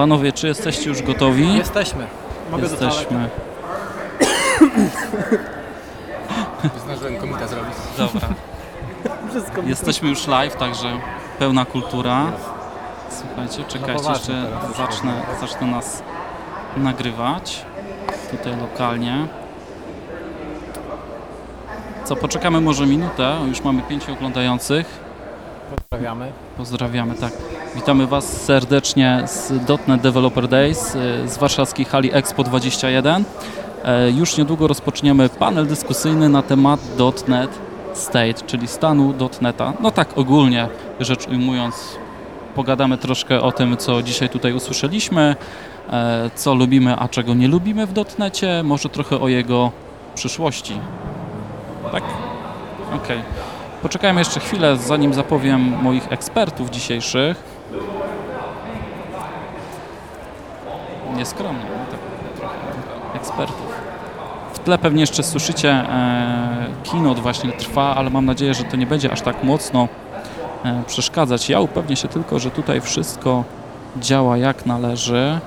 Panowie, czy jesteście już gotowi? Jesteśmy. Mogę? Jesteśmy. Zdążyłem komita zrobić. Dobra. Wszystko Jesteśmy już live, także pełna kultura. Słuchajcie, czekajcie, poważnie jeszcze teraz. zacznę, zacznę nas nagrywać tutaj lokalnie. Co, poczekamy może minutę, już mamy pięciu oglądających. Pozdrawiamy. Pozdrawiamy, tak. Witamy Was serdecznie z .NET Developer Days y, z warszawskiej hali Expo 21. E, Już niedługo rozpoczniemy panel dyskusyjny na temat .NET State, czyli stanu .NETA. No tak ogólnie rzecz ujmując, pogadamy troszkę o tym, co dzisiaj tutaj usłyszeliśmy, e, co lubimy, a czego nie lubimy w .NETie, może trochę o jego przyszłości. Tak? Okej. Poczekajmy jeszcze chwilę, zanim zapowiem moich ekspertów dzisiejszych. Nieskromnie, no tak trochę ekspertów. W tle pewnie jeszcze słyszycie e, keynote właśnie trwa, ale mam nadzieję, że to nie będzie aż tak mocno e, przeszkadzać. Ja upewnię się tylko, że tutaj wszystko działa jak należy.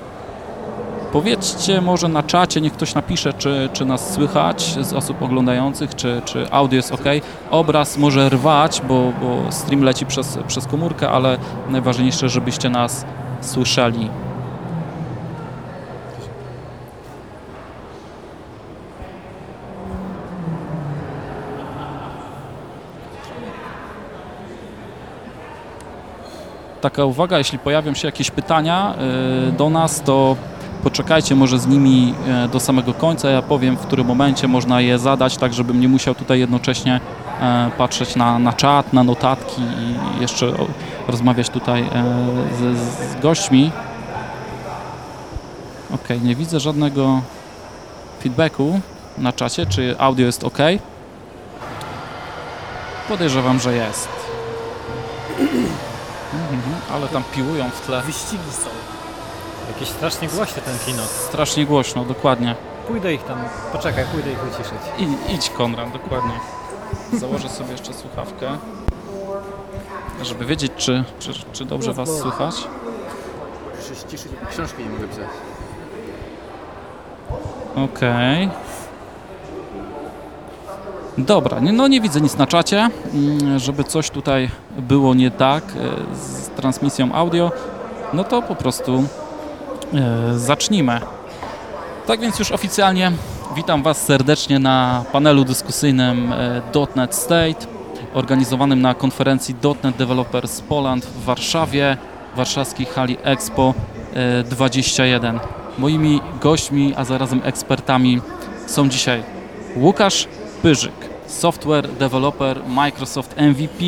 Powiedzcie może na czacie, niech ktoś napisze, czy, czy nas słychać z osób oglądających, czy, czy audio jest ok. Obraz może rwać, bo, bo stream leci przez, przez komórkę, ale najważniejsze, żebyście nas słyszeli. Taka uwaga, jeśli pojawią się jakieś pytania y, do nas, to poczekajcie może z nimi e, do samego końca. Ja powiem, w którym momencie można je zadać, tak żebym nie musiał tutaj jednocześnie e, patrzeć na, na czat, na notatki i jeszcze rozmawiać tutaj e, z, z gośćmi. Ok, nie widzę żadnego feedbacku na czacie, czy audio jest ok. Podejrzewam, że jest. Mhm, ale tam piłują w tle. Wyścigi są. Jakiś strasznie głośny ten keynote. Strasznie głośno, dokładnie. Pójdę ich tam, poczekaj, pójdę ich wyciszyć. I, idź Konrad, dokładnie. Założę sobie jeszcze słuchawkę, żeby wiedzieć, czy, czy, czy dobrze Was słychać. Muszę się ciszyć, bo książki nie mogę pisać. Okej. Dobra, nie, no nie widzę nic na czacie, mm, żeby coś tutaj było nie tak e, z transmisją audio, no to po prostu zacznijmy. Tak więc już oficjalnie witam Was serdecznie na panelu dyskusyjnym e, .NET State, organizowanym na konferencji .NET Developers Poland w Warszawie, warszawskiej hali Expo e, 21. Moimi gośćmi, a zarazem ekspertami są dzisiaj Łukasz Pyżyk, software developer Microsoft MVP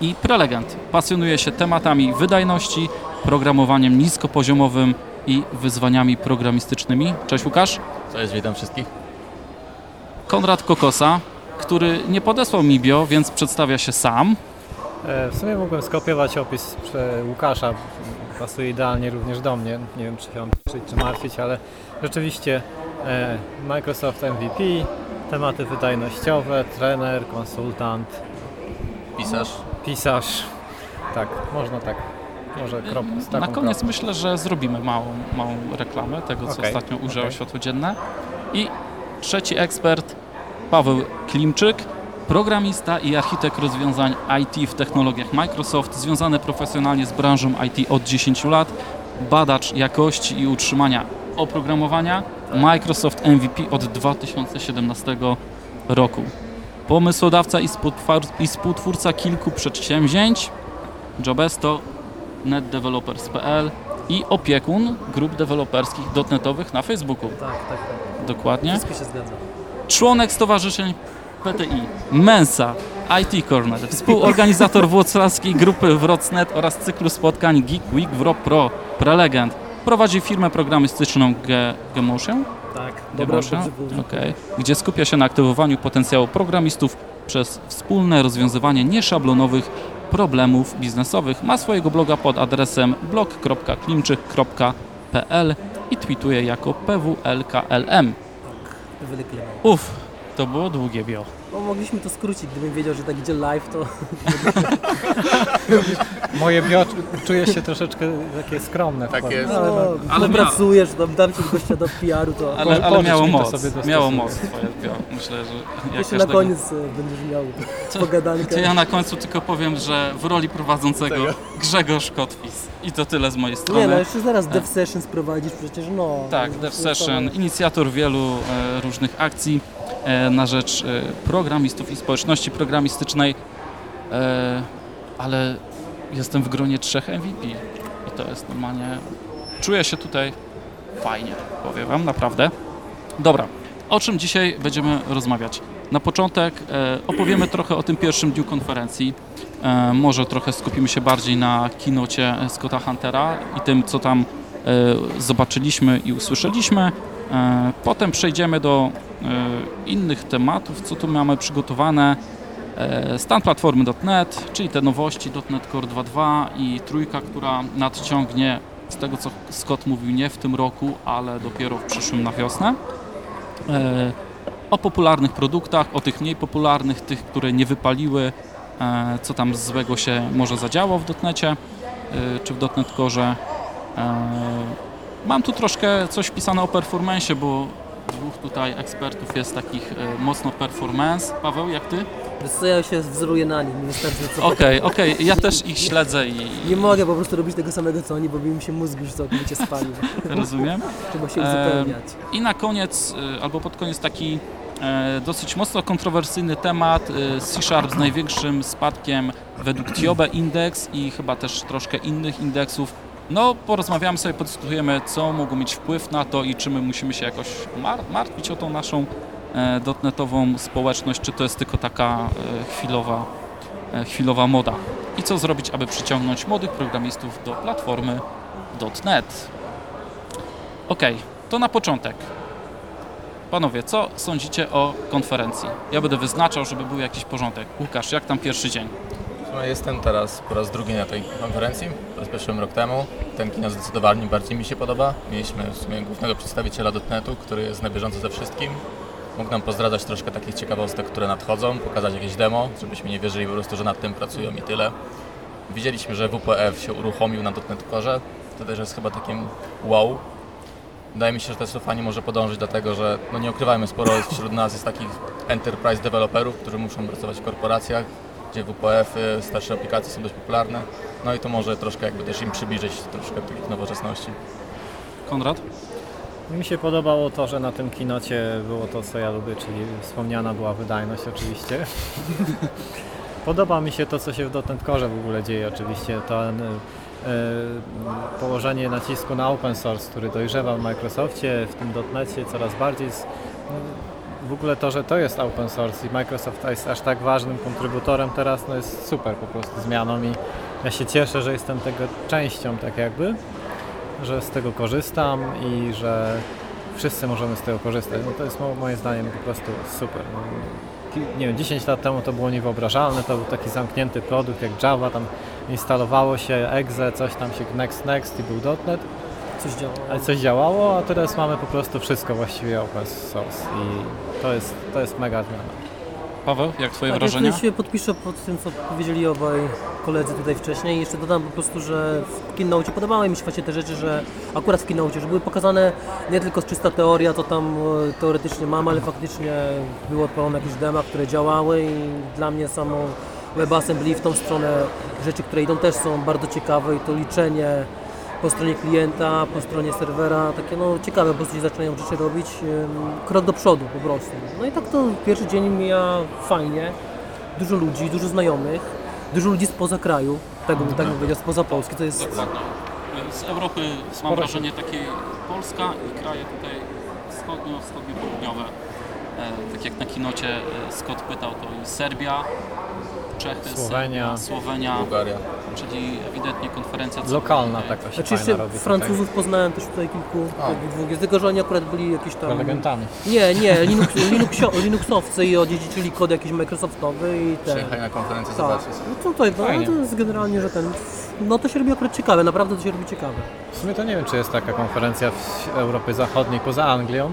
i prelegent. Pasjonuje się tematami wydajności, programowaniem niskopoziomowym i wyzwaniami programistycznymi. Cześć Łukasz. Cześć, witam wszystkich. Konrad Kokosa, który nie podesłał mi bio, więc przedstawia się sam. E, w sumie mógłbym skopiować opis Łukasza. Pasuje idealnie również do mnie. Nie wiem, czy się mam cieszyć, czy martwić, ale rzeczywiście e, Microsoft MVP, tematy wydajnościowe, trener, konsultant, Pisarz. pisarz. Tak, można tak. Może krop, Na koniec myślę, że zrobimy małą, małą reklamę tego, co Okej, ostatnio ujrzało okej. światło dzienne. I trzeci ekspert, Paweł Klimczyk, programista i architekt rozwiązań IT w technologiach Microsoft, związany profesjonalnie z branżą IT od 10 lat, badacz jakości i utrzymania oprogramowania, Microsoft MVP od 2017 roku. Pomysłodawca i współtwórca kilku przedsięwzięć, Jobesto, netdevelopers.pl i opiekun grup deweloperskich dotnetowych na Facebooku. Tak, tak, tak. Dokładnie. Wszystko się zgadza. Członek stowarzyszeń PTI, Mensa, IT Corner, współorganizator włocławskiej grupy Wrocnet oraz cyklu spotkań Geek Week Wro Pro, prelegent. Prowadzi firmę programistyczną Ge- Gemotion, Tak, Gemotion okay, gdzie skupia się na aktywowaniu potencjału programistów przez wspólne rozwiązywanie nieszablonowych problemów biznesowych. Ma swojego bloga pod adresem blog.klimczyk.pl i tweetuje jako PWLKLM. Uff, to było długie bio. No, mogliśmy to skrócić, gdybym wiedział, że tak idzie live, to Moje bio czuje się troszeczkę takie skromne. porównań. jest. no, Ale ale mia- pracujesz, tam dam ci gościa do PR-u, to Ale, ale mi miało to moc, miało moc twoje bio. Myślę, że jak jeszcze na koniec e, będziesz miał pogadankę. To ja na końcu tylko powiem, że w roli prowadzącego Grzegorz Kotwis. I to tyle z mojej strony. Nie no, jeszcze zaraz Dev Sessions prowadzisz przecież, no. Tak, Dev Session, inicjator wielu e, różnych akcji e, na rzecz e, programistów i społeczności programistycznej, e, ale jestem w gronie trzech MVP i to jest normalnie, czuję się tutaj fajnie, powiem Wam, naprawdę. Dobra, o czym dzisiaj będziemy rozmawiać? Na początek e, opowiemy trochę o tym pierwszym dniu konferencji. E, może trochę skupimy się bardziej na kinocie Scotta Huntera i tym, co tam e, zobaczyliśmy i usłyszeliśmy. E, Potem przejdziemy do innych tematów, co tu mamy przygotowane. Stan platformy .NET, czyli te nowości .NET Core 2.2 i trójka, która nadciągnie z tego, co Scott mówił, nie w tym roku, ale dopiero w przyszłym na wiosnę. O popularnych produktach, o tych mniej popularnych, tych, które nie wypaliły, co tam złego się może zadziało w dotnecie e, czy w .NET Core. E, Mam tu troszkę coś wpisane o performance, bo dwóch tutaj ekspertów jest takich e, mocno performance. Paweł, jak ty? Wiesz ja się wzoruję na nie wystarczy co Okej, okej, ja też ich śledzę i Nie mogę po prostu robić tego samego co oni, bo by mi się mózg już całkowicie spalił. rozumiem. Trzeba się uzupełniać. I na koniec, albo pod koniec taki e, dosyć mocno kontrowersyjny temat y, C Sharp z największym spadkiem według Tiobe Index i chyba też troszkę innych indeksów. No, porozmawiamy sobie, podyskutujemy, co mogło mieć wpływ na to i czy my musimy się jakoś mar- martwić o tą naszą e, dotnetową społeczność, czy to jest tylko taka e, chwilowa, e, chwilowa moda. I co zrobić, aby przyciągnąć młodych programistów do platformy .NET. Okej, to na początek. Panowie, co sądzicie o konferencji? Ja będę wyznaczał, żeby był jakiś porządek. Łukasz, jak tam pierwszy dzień? No, Jestem teraz po raz drugi na tej konferencji, rozpocząłem rok temu. Ten kino zdecydowanie bardziej mi się podoba. Mieliśmy w sumie głównego przedstawiciela dotnetu, który jest na bieżąco ze wszystkim. Mógł nam pozdradzać troszkę takich ciekawostek, które nadchodzą, pokazać jakieś demo, żebyśmy nie wierzyli po prostu, że nad tym pracują i tyle. Widzieliśmy, że WPF się uruchomił na .NET Core. To też jest chyba takim wow. Wydaje mi się, że to jest fajnie może podążyć do tego, że no nie ukrywajmy, sporo jest wśród nas jest takich enterprise developerów, którzy muszą pracować w korporacjach, gdzie WPF-y, starsze aplikacje są dość popularne. No i to może troszkę jakby też im przybliżyć troszkę takich nowoczesności. Konrad? Mi się podobało to, że na tym kinocie było to, co ja lubię, czyli wspomniana była wydajność oczywiście. Podoba mi się to, co się w .NET Core w ogóle dzieje oczywiście. To e, położenie nacisku na open source, który dojrzewa w Microsoftie, w tym .NETie coraz bardziej. s- W ogóle to, że to jest open source i Microsoft jest aż tak ważnym kontrybutorem teraz, no jest super po prostu zmianą i ja się cieszę, że jestem tego częścią tak jakby że z tego korzystam i że wszyscy możemy z tego korzystać. No to jest mo- moim zdaniem po prostu super. Nie wiem, 10 lat temu to było niewyobrażalne, to był taki zamknięty produkt jak Java, tam instalowało się exe, coś tam się next next i był .NET, Coś działa. ale coś działało, a teraz mamy po prostu wszystko właściwie open source i to jest, to jest mega zmiana. Paweł, jak twoje Tak, ja wrażenia? tutaj się podpiszę pod tym, co powiedzieli obaj koledzy tutaj wcześniej. Jeszcze dodam po prostu, że w Keynote podobały mi się właśnie te rzeczy, że akurat w Keynote, że były pokazane nie tylko czysta teoria, co tam e, teoretycznie mam, ale faktycznie było odpalone jakieś dema, które działały i dla mnie samo WebAssembly w tą stronę rzeczy, które idą też są bardzo ciekawe i to liczenie po stronie klienta, po stronie serwera, takie no ciekawe, bo ludzie zaczynają rzeczy robić, krok do przodu po prostu. No i tak to pierwszy dzień mija fajnie, dużo ludzi, dużo znajomych, dużo ludzi spoza kraju, tak bym, tak powiedział, spoza Polski, to jest Dokładnie. Z Europy mam wrażenie takie Polska i kraje tutaj wschodnio, wschodnio-południowe. E, tak jak na kinocie e, Scott pytał, to jest Serbia, Czechy, Słowenia. Serbia, Słowenia, Bułgaria. czyli ewidentnie konferencja Lokalna tutaj- taka się Znaczy fajna jeszcze robi. tutaj. Francuzów poznałem też tutaj kilku, takich dwóch, jest tylko że oni akurat byli jakieś tam... Prelegentami. Nie, nie, Linux, Linuxio, Linuxowcy i odziedziczyli kod jakiś Microsoftowy i ten... Przyjechali na konferencję Tak, zobaczyć. no to, to, Fajnie. to jest generalnie, że ten... No to się robi akurat ciekawe, naprawdę to się robi ciekawe. W sumie to nie wiem, czy jest taka konferencja w Europie Zachodniej poza Anglią.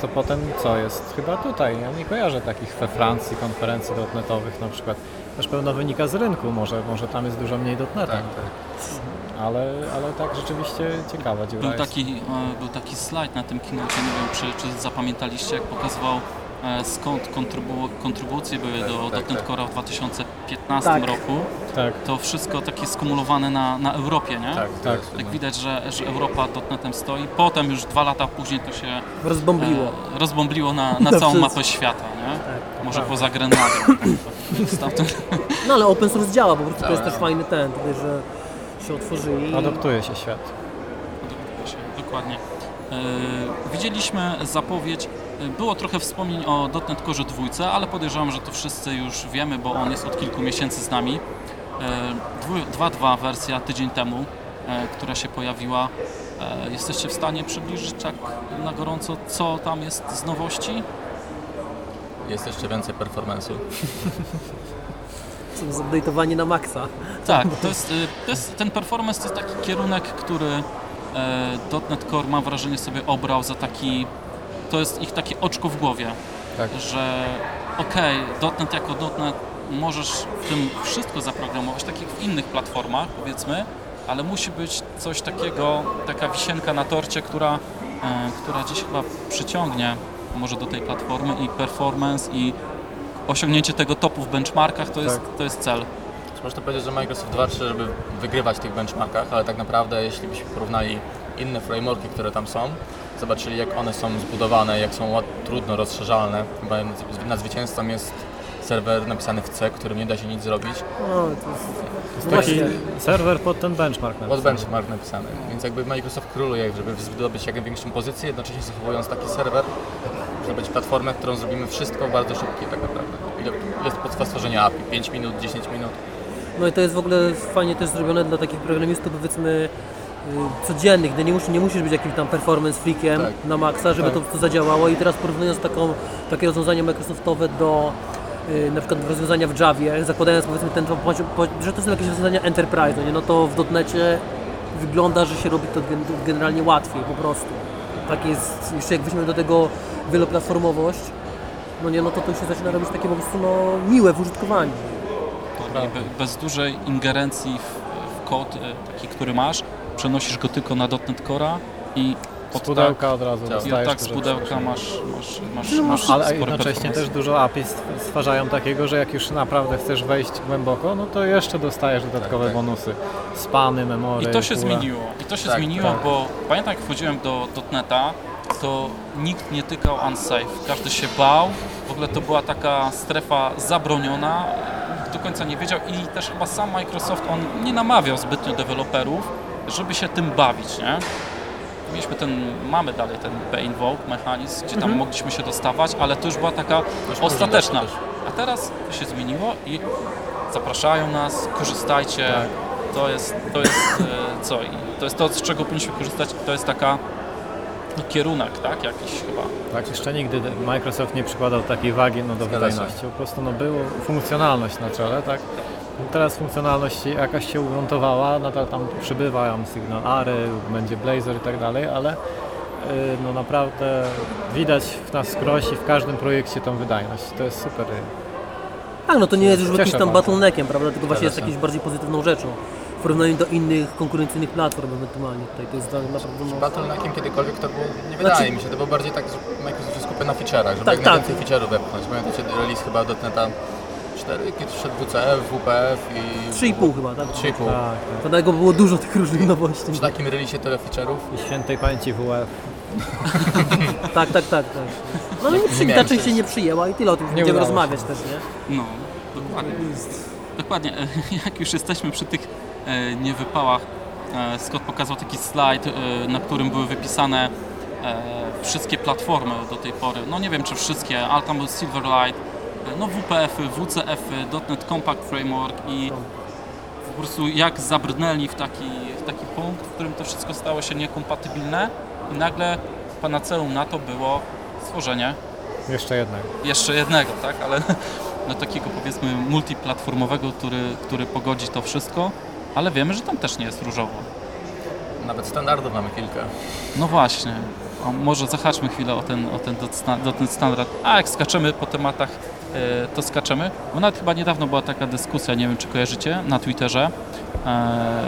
To potem co jest? Chyba tutaj. Ja nie kojarzę takich we Francji konferencji dotnetowych na przykład. Też pewno wynika z rynku, może, może tam jest dużo mniej dotneta. Tak, tak. Ale, ale tak rzeczywiście ciekawa dziura Był jest. taki, e, był taki slajd na tym keynote, nie wiem czy, czy zapamiętaliście, jak pokazywał skąd kontrybu, kontrybucje były Tak, do, tak, do tak. Tentcora w 2015 Tak. roku. Tak, To wszystko takie skumulowane na, na Europie, nie? Tak, Tak. tak. Widać, że, że Europa dotnetem stoi. Potem już dwa lata później to się Rozbombliło. e, rozbombliło na, na Na całą wszystko. mapę świata, nie? Tak. Może prawda. poza Grenadią. No ale open source działa, po prostu to jest też fajny ten, tutaj, że się otworzyli. adoptuje się świat. Się, Dokładnie. E, widzieliśmy zapowiedź, e, było trochę wspomnień o .NET Core 2, ale podejrzewam, że to wszyscy już wiemy, bo on jest od kilku miesięcy z nami. E, 2.2 wersja tydzień temu, e, która się pojawiła. E, jesteście w stanie przybliżyć tak na gorąco, co tam jest z nowości? Jest jeszcze więcej performance'u. Są zupdate'owani na maksa. Tak, to jest, to jest, ten performance to jest taki kierunek, który e, .NET Core mam wrażenie sobie obrał za taki, to jest ich takie oczko w głowie, Tak. że okej, .NET jako .NET możesz w tym wszystko zaprogramować, tak jak w innych platformach powiedzmy, ale musi być coś takiego, taka wisienka na torcie, która, e, która gdzieś chyba przyciągnie może do tej platformy i performance i osiągnięcie tego topu w benchmarkach to jest, to jest cel. Czy Można powiedzieć, że Microsoft walczy, żeby wygrywać w tych benchmarkach, ale tak naprawdę jeśli byśmy porównali inne frameworki, które tam są, zobaczyli jak one są zbudowane, jak są trudno rozszerzalne. Chyba na zwycięzcą jest serwer napisany w C, którym nie da się nic zrobić. No, to jest... To jest taki serwer pod ten benchmark. Pod napisany. benchmark napisany. Więc jakby Microsoft króluje, żeby zdobyć jak większą pozycję, jednocześnie zachowując taki serwer, żeby być platformę, którą zrobimy wszystko bardzo szybkie tak naprawdę. Ile jest podstawa stworzenia API? 5 minut, 10 minut? No i to jest w ogóle fajnie też zrobione dla takich programistów powiedzmy codziennych, gdy nie, mus, nie musisz być jakimś tam performance freakiem Tak. na maksa, żeby Tak. to, to zadziałało i teraz porównując taką, takie rozwiązania Microsoftowe do y, na przykład rozwiązania w Javie, zakładając powiedzmy ten, że to są jakieś rozwiązania enterprise, no nie? no to w dotnecie wygląda, że się robi to gen, generalnie łatwiej po prostu. Tak jest, jeszcze jak weźmiemy do tego wieloplatformowość, no nie, no to to się zaczyna robić takie po prostu no, miłe w użytkowaniu. Bez dużej ingerencji w, w kod e, taki, który masz, przenosisz go tylko na .NET Core'a i Z od pudełka od razu Tak. tak, i dostajesz. tak z pudełka masz, masz, masz, No, masz Ale jednocześnie też dużo API stwarzają takiego, że jak już naprawdę chcesz wejść głęboko, no to jeszcze dostajesz dodatkowe Tak, tak. bonusy. Spany, memory. I to się zmieniło. I to się Tak, zmieniło, tak. bo pamiętam jak wchodziłem do .NETA, to nikt nie tykał unsafe. Każdy się bał. W ogóle to była taka strefa zabroniona. Nikt do końca nie wiedział i też chyba sam Microsoft on nie namawiał zbytnio deweloperów, żeby się tym bawić, nie? Mieliśmy ten, mamy dalej ten invoke mechanizm, gdzie tam mogliśmy się dostawać, ale to już była taka ostateczna. A teraz to się zmieniło i zapraszają nas, korzystajcie. To jest, to jest e, co? I to jest to, z czego powinniśmy korzystać. To jest taka no, kierunek, tak? Jakiś chyba. Tak, jeszcze nigdy Microsoft nie przykładał takiej wagi no, do Zgadza wydajności. Po prostu no, było funkcjonalność na czele, tak? Teraz funkcjonalność jakaś się ugruntowała, nadal tam przybywają Signal Array, będzie Blazor i tak dalej, ale y, no naprawdę widać w nas skrosi w każdym projekcie tą wydajność. To jest super. Tak, no to nie jest już jakimś tam bottleneckiem, prawda? Tylko właśnie jest jakąś bardziej pozytywną rzeczą. W porównaniu do innych konkurencyjnych platform ewentualnie tutaj. To jest naprawdę no, Bottleneckiem kiedykolwiek to było, nie wydaje Znaczy- mi się, to było bardziej tak, że Microsoft się skupia na feature'ach, żeby Tak, jak tak. najwięcej feature'ów wepchnąć. Pamiętacie release chyba dotneta 4, kiedy wszedł WCF, WPF i... 3,5 chyba, tak? 3,5. Tak, tak. To dlatego było dużo tych różnych nowości. Przy takim releasie tyle feature'ów. I świętej pamięci WF. Tak, tak, tak, tak. No nie przy, ta część się nie przyjęła i tyle o tym Nie będziemy udało się. rozmawiać też, nie? No, dokładnie. Dokładnie. Jak już jesteśmy przy tych e, niewypałach, e, Scott pokazał taki slajd, e, na którym były wypisane e, wszystkie platformy do tej pory. No nie wiem czy wszystkie, ale tam był Silverlight, no WPF-y, WCF-y, .NET Compact Framework i po prostu jak zabrnęli w taki, w taki punkt, w którym to wszystko stało się niekompatybilne i nagle panaceum na to było stworzenie Jeszcze jednak. jeszcze jednego, tak, ale no takiego powiedzmy multiplatformowego, który, który pogodzi to wszystko, ale wiemy, że tam też nie jest różowo. Nawet standardów mamy kilka. No właśnie. O, może zahaczmy chwilę o ten, o ten, o ten standard. A jak skaczemy po tematach, to skaczemy. Bo nawet chyba niedawno była taka dyskusja, nie wiem czy kojarzycie, na Twitterze. E,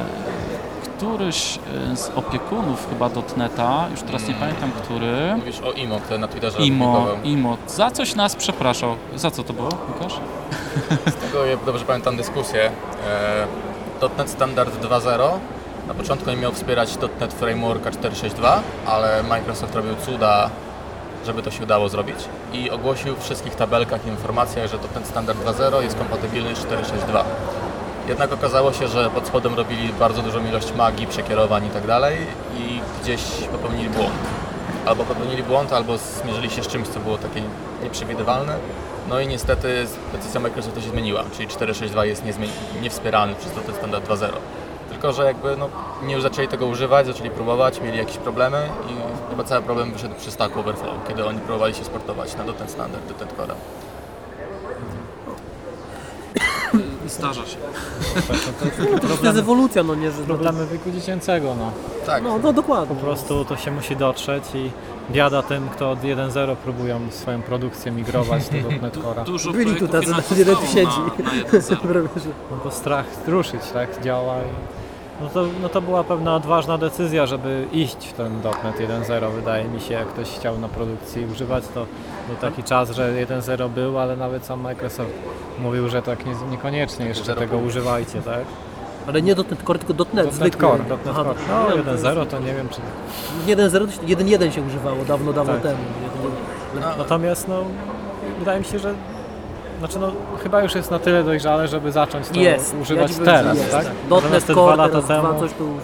któryś e, z opiekunów chyba Dotneta, już teraz nie pamiętam który, Mówisz o IMO, który na Twitterze Imo. Imo, za coś nas przepraszał. Za co to było, Łukasz? Z tego ja dobrze pamiętam dyskusję. E, .NET Standard 2.0 na początku nie miał wspierać .NET Frameworka 4.6.2, ale Microsoft robił cuda, żeby to się udało zrobić i ogłosił w wszystkich tabelkach i informacjach, że .NET Standard 2.0 jest kompatybilny z 4.6.2. Jednak okazało się, że pod spodem robili bardzo dużą ilość magii, przekierowań i tak dalej i gdzieś popełnili błąd. Albo popełnili błąd, albo zmierzyli się z czymś, co było takie nieprzewidywalne. No i niestety decyzja Microsoftu się zmieniła, czyli 4.6.2 jest niewspieralny przez .NET Standard 2.0. Tylko, że jakby no, nie już zaczęli tego używać, zaczęli próbować, mieli jakieś problemy i chyba cały problem wyszedł przy Stack Overflow, kiedy oni próbowali się sportować na .NET Standard, .NET Core. Zdarza się. To jest ewolucja, no nie, że... Problemy wieku dziecięcego, no. Tak, No, no dokładnie. Po prostu to się musi dotrzeć i biada tym, kto od 1.0 próbują swoją produkcję migrować do .NET. Dużo Byli tu tacy, siedzi. Na, na 1.0. No bo strach ruszyć, tak, działa i... No to, no to była pewna odważna decyzja, żeby iść w ten .NET 1.0 wydaje mi się, jak ktoś chciał na produkcji używać, to był taki czas, że 1.0 był, ale nawet sam Microsoft mówił, że tak nie, niekoniecznie jeszcze 1.0 tego używajcie, tak? Ale nie .NET Core, tylko .NET .NET zwykły. Core, .NET Aha, Core. no, No to jest- 1.0 to nie wiem czy... 1.0 to się- 1.1 się używało dawno, dawno Tak. temu. no, Natomiast no, wydaje mi się, że znaczy no, chyba już jest na tyle dojrzale, żeby zacząć to Jest. używać ja teraz, jest, tak? tak? Natomiast .NET te Core, dwa lata teraz temu... dwa, coś tu już...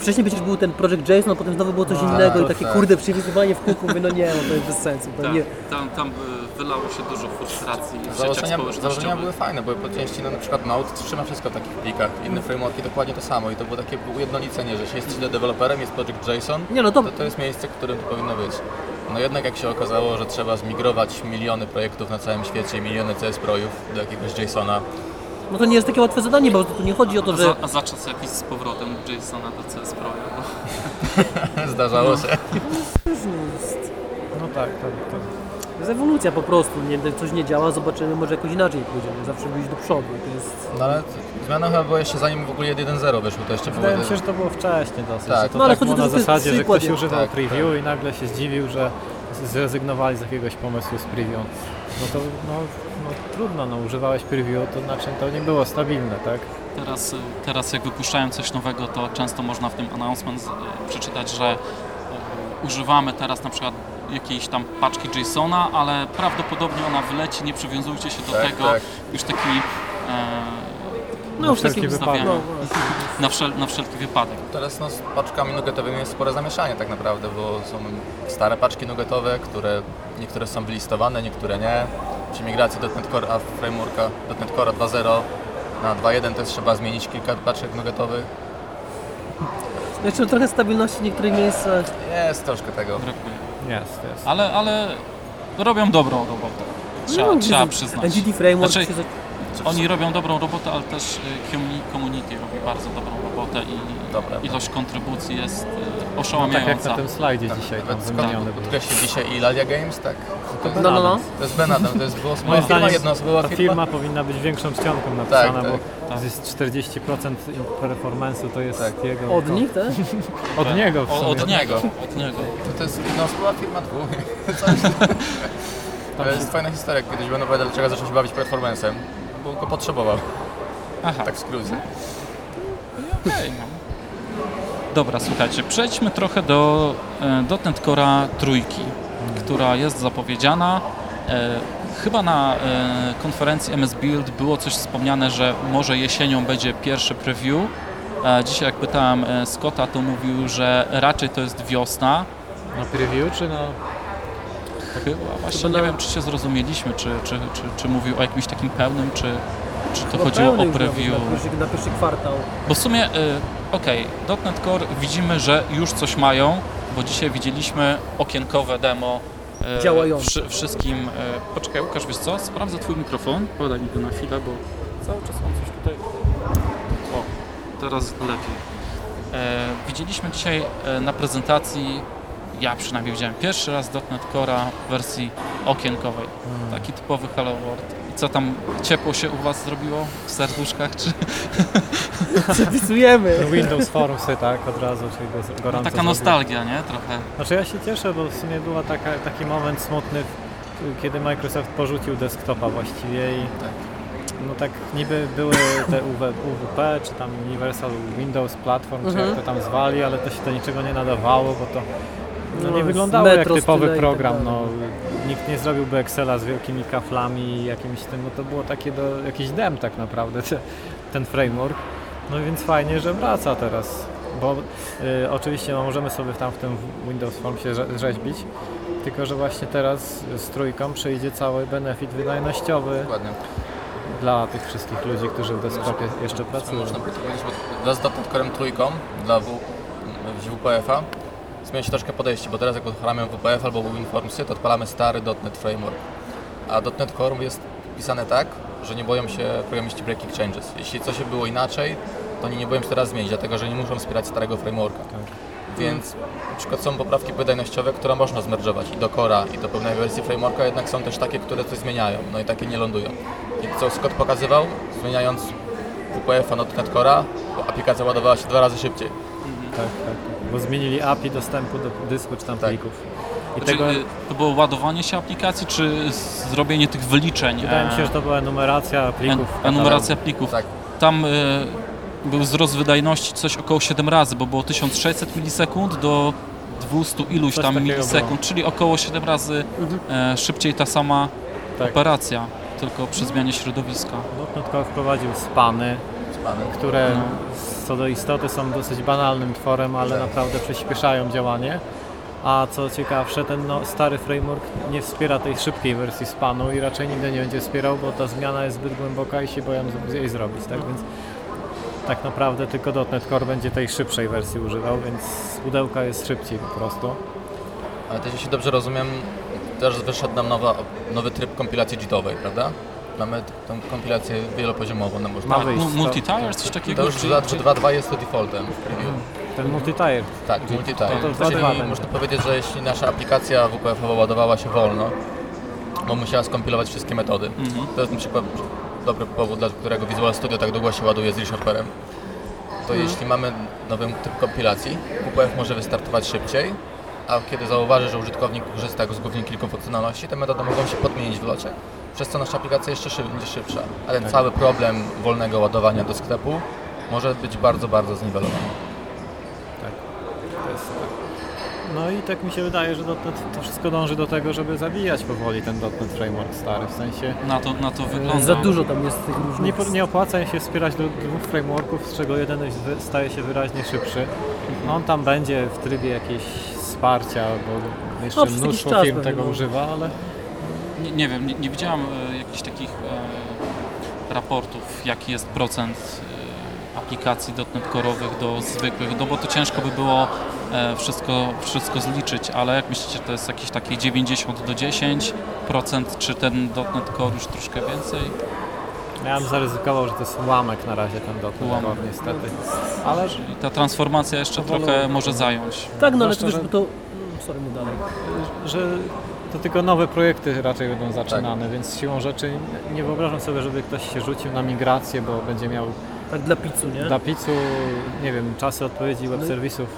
Wcześniej przecież był ten Project JSON, a potem znowu było coś A, innego i takie tak. kurde przywizywanie w kółku, mówię, no nie, no to jest bez sensu. To Tak, nie. tam, tam y, wylało się dużo frustracji w Założenia, założenia były fajne, bo po części no, na przykład Node trzyma wszystko w takich plikach, inne frameworki dokładnie to samo i to było takie ujednolicenie, że jeśli jest źle deweloperem, jest Project JSON, Nie no, to, to, to jest miejsce, w którym to powinno być. No jednak jak się okazało, że trzeba zmigrować miliony projektów na całym świecie, miliony CS projów do jakiegoś JSONa, no to nie jest takie łatwe zadanie, bo tu nie chodzi o to, A że za, a za czas jakiś z powrotem Jasona do CS Pro. zdarzało się. No tak, tak, tak. To jest ewolucja po prostu. Nie, coś nie działa, zobaczymy, może jakoś inaczej pójdziemy. Zawsze wyjść do przodu. To jest... No ale zmiana chyba była jeszcze zanim w ogóle 1.0 wyszło, to jeszcze było... Wydaje mi się, że to było wcześniej dosyć. Tak. to No, ale tak chodzi było o to, na że to jest zasadzie, że przykład ktoś używał Tak, preview i nagle się zdziwił, że zrezygnowali z jakiegoś pomysłu z preview. No to no, no, trudno, no używałeś preview, to znaczy to nie było stabilne, tak? Teraz, teraz jak wypuszczają coś nowego, to często można w tym announcement przeczytać, że y, używamy teraz na przykład jakiejś tam paczki JSONa, ale prawdopodobnie ona wyleci, nie przywiązujcie się do Tak, tego. tak. Już taki e, No już wszelki taki wypadek. No, na, wszel, na wszelki wypadek. Teraz no, z paczkami nuggetowymi jest spore zamieszanie tak naprawdę, bo są stare paczki nuggetowe, które niektóre są wylistowane, niektóre nie. Przy migracji do .NET Core a frameworka .NET Core 2.0 na 2.1 też trzeba zmienić kilka paczek nuggetowych. Jeszcze trochę stabilności w niektórych miejscach. Jest troszkę tego. Brakuje. Jest, jest. Ale, ale robią dobrą robotę. Trzeba, No, trzeba przyznać. NGT Framework Znaczy. Oni robią dobrą robotę, ale też y, community- community robi bardzo dobrą robotę i Dobra. ilość kontrybucji jest No, tak jak oszałamiająca. na tym slajdzie dzisiaj tam wymieniony podkreślił dzisiaj i Lalia Games, tak? To jest, No, no, no. to jest Ben Adam, to jest dwuosobowa Moim firma, jednoosobowa firma. firma powinna być większą czcionką napisana, tak. bo Tak. jest 40% performance'u to jest Tak. jego. Od nich, tak? Od niego w sumie. od niego, od niego. To, to jest jednoosobowa firma dwóch. To jest fajna historia, kiedyś będę opowiadał, dlaczego zaczął się bawić performance'em, bo go potrzebował, Aha, tak w skrócie. okej, no. Dobra, słuchajcie, przejdźmy trochę do e, .NET Core'a trójki, która jest zapowiedziana. E, chyba na e, konferencji MS Build było coś wspomniane, że może jesienią będzie pierwszy preview. Dzisiaj jak pytałem Scotta, to mówił, że raczej to jest wiosna. Na preview czy na... Chyba właśnie Chyba nie na- wiem, czy się zrozumieliśmy, czy, czy, czy, czy mówił o jakimś takim pełnym, czy, czy to chodziło o preview. Na pierwszy, na pierwszy kwartał. Bo w sumie, okej, .NET Core widzimy, że już coś mają, bo dzisiaj widzieliśmy okienkowe demo y, Działające. wszy- wszystkim. Y, poczekaj, Łukasz, wiesz co? Sprawdzę Twój mikrofon. Podaj mi go na chwilę, bo cały czas mam coś tutaj. O, teraz lepiej. E, widzieliśmy dzisiaj e, na prezentacji, ja przynajmniej widziałem pierwszy raz .NET Core'a w wersji okienkowej. Taki typowy Hello World. Co tam ciepło się u Was zrobiło w serduszkach? Czy Zapisujemy. Windows Forumsy, tak, od razu, czyli go, no, gorąco taka zrobił. nostalgia, nie? Trochę. Znaczy ja się cieszę, bo w sumie był taka, taki moment smutny, kiedy Microsoft porzucił desktopa właściwie i no tak niby były te UW, UWP, czy tam Universal Windows Platform, czy Mhm. jak to tam zwali, ale to się do niczego nie nadawało, bo to no, No, nie z wyglądało jak typowy tak program. No, nikt nie zrobiłby Excela z wielkimi kaflami i jakimś tym, no to było takie do, jakiś dem tak naprawdę, te, ten framework. No więc fajnie, że wraca teraz, bo y, oczywiście no, możemy sobie tam w tym Windows Form się rze- rzeźbić, tylko że właśnie teraz z trójką przyjdzie cały benefit wydajnościowy Dokładnie. dla tych wszystkich ludzi, którzy w desktopie jeszcze pracują. Można by to powiedzieć, bo wraz z trójką dla w WPF-a zmienia się troszkę podejście, bo teraz jak odpalamy WPF albo WinFormsy, to odpalamy stary .NET Framework. A .NET Core jest pisane tak, że nie boją się programiści breaking changes. Jeśli coś było inaczej, to oni nie boją się teraz zmienić, dlatego że nie muszą wspierać starego frameworka. Więc na przykład są poprawki wydajnościowe, które można zmerdżować i do Core'a, i do pewnej wersji frameworka, jednak są też takie, które coś zmieniają, no i takie nie lądują. I co Scott pokazywał, zmieniając WPF-a na .NET Core'a, aplikacja ładowała się dwa razy szybciej. Tak, tak, tak. Bo zmienili API dostępu do dysku czy tam Tak. plików. I Czy tego, y, to było ładowanie się aplikacji, czy zrobienie tych wyliczeń? wydaje mi się, e, że to była enumeracja plików. en- enumeracja plików. Tak, Tam y, był wzrost wydajności coś około 7 razy, bo było 1600 milisekund do 200 iluś Coś tam milisekund, było. czyli około 7 razy e, szybciej ta sama Tak. operacja, tylko przy zmianie środowiska. .NET Core wprowadził spany, spany. które No. Co do istoty są dosyć banalnym tworem, ale Tak. naprawdę przyspieszają działanie. A co ciekawsze, ten no, stary framework nie wspiera tej szybkiej wersji spanu i raczej nigdy nie będzie wspierał, bo ta zmiana jest zbyt głęboka i się boją jej zrobić, tak więc tak naprawdę tylko .NET Core będzie tej szybszej wersji używał, więc pudełka jest szybciej po prostu. Ale też jeśli dobrze rozumiem, też wyszedł nam nowa, nowy tryb kompilacji JIT-owej, prawda? Mamy tą kompilację wielopoziomową, no można. Ma wyjść. Mu- Multitier, coś takiego? To już czy- czy- 2.2 jest to defaultem w preview. Ten multitier. Tak, multitier. to Czyli 2.2 będzie. można powiedzieć, że jeśli nasza aplikacja WPF-owa ładowała się wolno, bo musiała skompilować wszystkie metody. Mhm. To jest na przykład dobry powód, dla którego Visual Studio tak długo się ładuje z ReSharperem. To Mhm. jeśli mamy nowy typ kompilacji, WPF może wystartować szybciej, a kiedy zauważy, że użytkownik korzysta z głównie kilku funkcjonalności, te metody mogą się podmienić w locie, przez co nasza aplikacja jeszcze szyb, będzie szybsza. A ten cały problem wolnego ładowania do sklepu może być bardzo, bardzo zniwelowany. To jest tak. No i tak mi się wydaje, że .NET to wszystko dąży do tego, żeby zabijać powoli ten .NET Framework stary, w sensie Na to, na to wygląda. Za dużo tam jest tych nie, różnych... po- nie opłaca im się wspierać do dwóch frameworków, z czego jeden staje się wyraźnie szybszy. No on tam będzie w trybie jakieś wsparcia, bo jeszcze No, przez jakiś mnóstwo firm tego no. używa, ale Nie, nie wiem, nie, nie widziałam e, jakichś takich e, raportów, jaki jest procent e, aplikacji .NET Core'owych do zwykłych, no bo to ciężko by było e, wszystko, wszystko zliczyć, ale jak myślicie, to jest jakieś takie 90 do 10%, czy ten .NET Core już troszkę więcej? ja bym zaryzykował, że to jest ułamek na razie ten .NET Ułamek. Niestety. Ale I ta transformacja jeszcze trochę może zająć. Tak, no ale to Zwłaszcza, wiesz, że- bo to... mm, Sorry, mu dalej. że to tylko nowe projekty raczej będą zaczynane, więc siłą rzeczy nie wyobrażam sobie, żeby ktoś się rzucił na migrację, bo będzie miał Tak dla pizzu, nie? dla pizzu, nie wiem, czasy odpowiedzi web No serwisów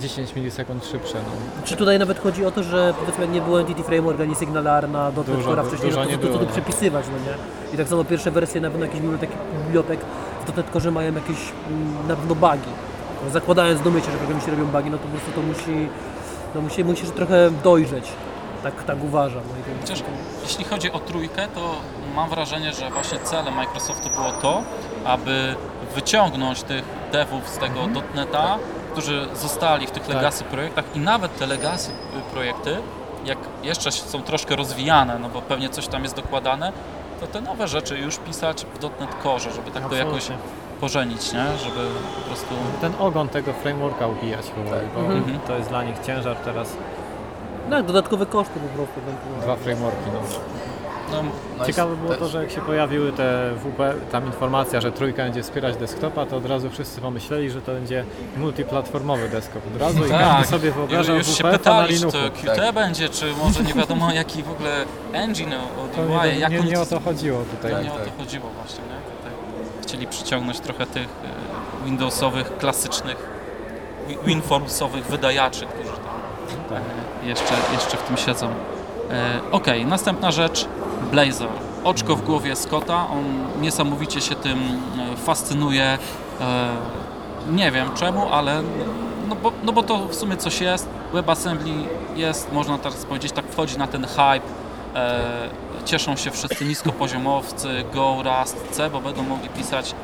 10 milisekund szybsze. No. Czy tutaj nawet chodzi o to, że powiedzmy jak nie było Entity Framework ani Signalar na .NET Dużo Core'a by- wcześniej, dużo no to, nie to, to, było, to no. przepisywać, no nie? I tak samo pierwsze wersje na pewno jakieś biblioteki, bibliotek w Core mają jakieś mm, na pewno bugi. Zakładając domyślnie, że programiści robią bugi, no to po prostu to musi, no musi, musisz trochę dojrzeć. Tak, tak uważam. No Chociaż jeśli chodzi o trójkę, to mam wrażenie, że właśnie celem Microsoftu było to, aby wyciągnąć tych devów z tego .NETA, którzy zostali w tych Tak. legacy projektach i nawet te legacy projekty, jak jeszcze są troszkę rozwijane, no bo pewnie coś tam jest dokładane, to te nowe rzeczy już pisać w Core, żeby tak to jakoś Absolutnie. pożenić, nie? Żeby po prostu... Ten ogon tego frameworka ubijać powoli, bo Mhm. to jest dla nich ciężar teraz. Tak, dodatkowe koszty po prostu. Dwa frameworki. No. No, No Ciekawe było to, że jak się pojawiły te WP, tam informacja, że trójka będzie wspierać desktopa, to od razu wszyscy pomyśleli, że to będzie multiplatformowy desktop. Od razu i każdy sobie wyobrażał Tak. już się WP na pytali, czy to QT będzie, czy może nie wiadomo jaki w ogóle engine od UI, nie, jak nie, nie o to chodziło tutaj. To Tak, nie o tak. to chodziło właśnie, nie? Tutaj chcieli przyciągnąć trochę tych e, Windowsowych, klasycznych, wi- Winformsowych wydajaczy, którzy Tak. jeszcze, jeszcze w tym siedzą. E, Okej, następna rzecz, Blazor. Oczko w głowie Scotta, on niesamowicie się tym e, fascynuje. E, Nie wiem czemu, ale no bo, no bo to w sumie coś jest. WebAssembly jest, można teraz powiedzieć, tak wchodzi na ten hype. Cieszą się wszyscy niskopoziomowcy, Go, Rust, C, bo będą mogli pisać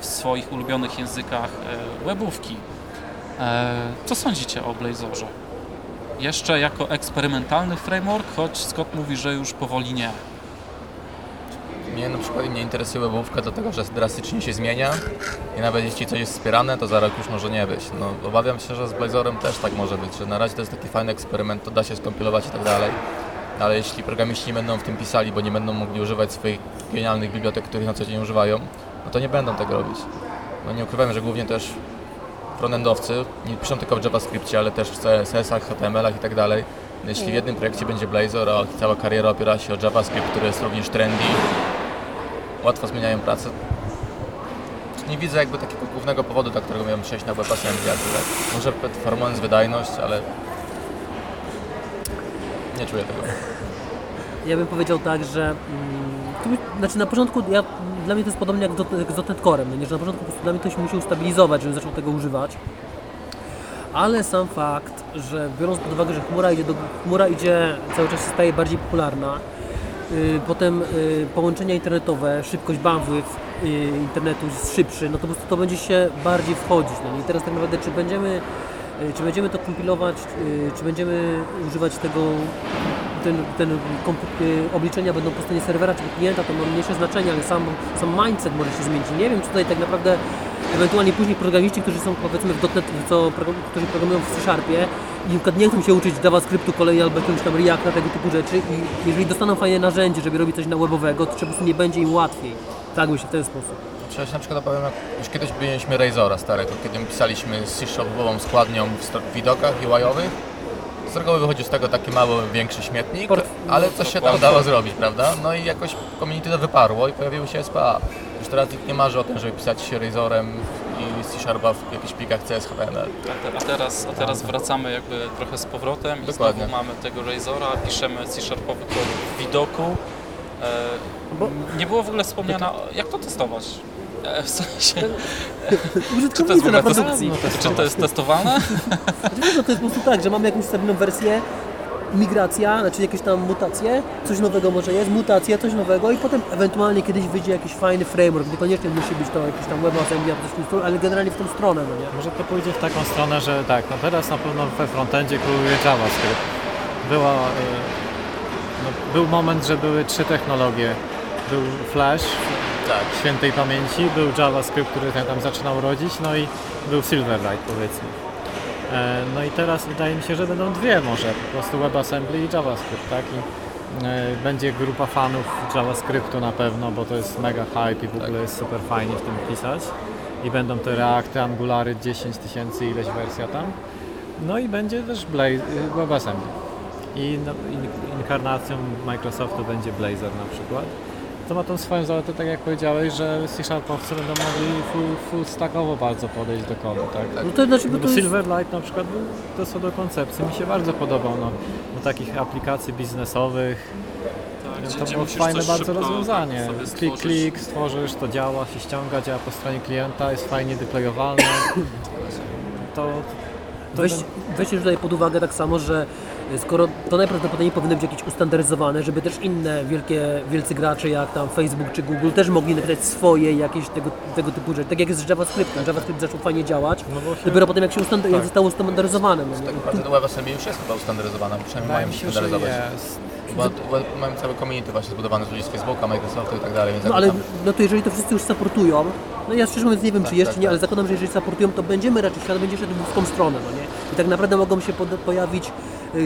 w swoich ulubionych językach webówki. Co sądzicie o Blazorze? Jeszcze jako eksperymentalny framework, choć Scott mówi, że już powoli nie. Mnie na przykład nie interesuje webówka, dlatego że drastycznie się zmienia i nawet jeśli coś jest wspierane, to za rok już może nie być. No, obawiam się, że z Blazorem też tak może być, że na razie to jest taki fajny eksperyment, to da się skompilować i tak dalej. Ale jeśli programiści nie będą w tym pisali, bo nie będą mogli używać swoich genialnych bibliotek, których na co dzień używają, no to nie będą tego robić. No nie ukrywam, że głównie też frontendowcy nie piszą tylko w JavaScriptie, ale też w CSS-ach, HTML-ach i tak dalej. Jeśli w jednym projekcie będzie Blazor, a cała kariera opiera się o JavaScript, który jest również trendy, łatwo zmieniają pracę. Nie widzę jakby takiego głównego powodu, dla którego miałem przejść na WebAssembly akurat. Może formując wydajność, ale nie czuję tego. Ja bym powiedział tak, że mm, znaczy na początku ja, dla mnie to jest podobnie jak z dot- jak z .NET Corem, no nie, że na początku po dla mnie to się musi ustabilizować, żebym zaczął tego używać. Ale sam fakt, że biorąc pod uwagę, że chmura idzie, do, chmura idzie cały czas staje bardziej popularna, y, potem y, połączenia internetowe, szybkość bandwidth y, internetu jest szybszy, no to po prostu to będzie się bardziej wchodzić. No? I teraz tak naprawdę czy będziemy, y, czy będziemy to kompilować, y, czy będziemy używać tego ten, ten y, obliczenia będą po stronie serwera czy klienta, to ma mniejsze znaczenie, ale sam, sam mindset może się zmienić. Nie wiem, czy tutaj tak naprawdę ewentualnie później programiści, którzy są powiedzmy w .NET, co, którzy programują w C-Sharpie i nie chcą się uczyć JavaScriptu kolei albo jakiegoś tam Reacta, tego typu rzeczy i jeżeli dostaną fajne narzędzie, żeby robić coś na webowego, to po prostu nie będzie im łatwiej. Tak myślę w ten sposób. Ja się na przykład opowiem, jak już kiedyś mieliśmy Razora starego, kiedy pisaliśmy z C-Shopową składnią w widokach UI-owych. Z reguły wychodził z tego taki mały, większy śmietnik, Port- ale coś się tam dało zrobić, prawda? No i jakoś community to wyparło i pojawiły się SPA. Już teraz nikt nie marzy o tym, żeby pisać się Razorem i C-Sharpa w jakichś plikach CSHTML. A, te, a, teraz, a teraz wracamy jakby trochę z powrotem i Dokładnie. znowu mamy tego Razora, piszemy C-Sharpowy kod w widoku. E, Nie było w ogóle wspomniane, jak to testować? E, w sensie, czy to jest w Użytkownicy ogóle na test, produkcji. czy to jest testowane? No to jest po prostu tak, że mamy jakąś stabilną wersję, migracja, znaczy jakieś tam mutacje, coś nowego może jest, mutacja, coś nowego i potem ewentualnie kiedyś wyjdzie jakiś fajny framework, niekoniecznie musi być to jakiś tam WebAssembly ale generalnie w tą stronę, no nie? Może to pójdzie w taką stronę, że tak, no teraz na pewno we frontendzie króluje JavaScript. Była, y, no, był moment, że były trzy technologie. Był Flash Tak. świętej pamięci, był JavaScript, który tam, tam zaczynał rodzić, no i był Silverlight powiedzmy. E, No i teraz wydaje mi się, że będą dwie może, po prostu WebAssembly i JavaScript, tak? I e, będzie grupa fanów JavaScriptu na pewno, bo to jest mega hype i w ogóle jest super fajnie w tym pisać. I będą te Reacty, Angulary 10 tysięcy, ileś wersja tam. No i będzie też Blaze, y, WebAssembly. I no, in, inkarnacją Microsoftu będzie Blazor na przykład. To ma tą swoją zaletę, tak jak powiedziałeś, że C-Sharpowcy będą mogli full, full stackowo bardzo podejść do kodu, tak? No to znaczy, bo No to jest, Silverlight na przykład był to co do koncepcji mi się bardzo podobał, no, do takich aplikacji biznesowych. Tak, to było fajne bardzo rozwiązanie. Klik, klik, stworzysz, to działa, się ściąga, działa po stronie klienta, jest fajnie deployowalne. To, to weź, ben- weźcie tutaj pod uwagę tak samo, że skoro to najprawdopodobniej powinno być jakieś ustandaryzowane, żeby też inne wielkie, wielcy gracze jak tam Facebook czy Google też mogli napisać swoje jakieś tego, tego typu rzeczy. Tak jak jest z JavaScriptem. JavaScript zaczął fajnie działać, no bo się, dopiero potem jak się ustand- jak Tak. zostało ustandaryzowane. No? Tak naprawdę WebAssembly już jest chyba ustandaryzowana, przynajmniej mają się standaryzować. jest. Bo web, mają całe community właśnie zbudowane z ludzi z Facebooka, Microsoftu i tak dalej, więc No ale tam no to jeżeli to wszyscy już supportują, no ja szczerze mówiąc nie wiem czy Tak, jeszcze tak, nie, tak. ale zakładam, że jeżeli supportują, to będziemy raczej świat będzie szedł w tą stronę, no nie? I tak naprawdę mogą się pod, pojawić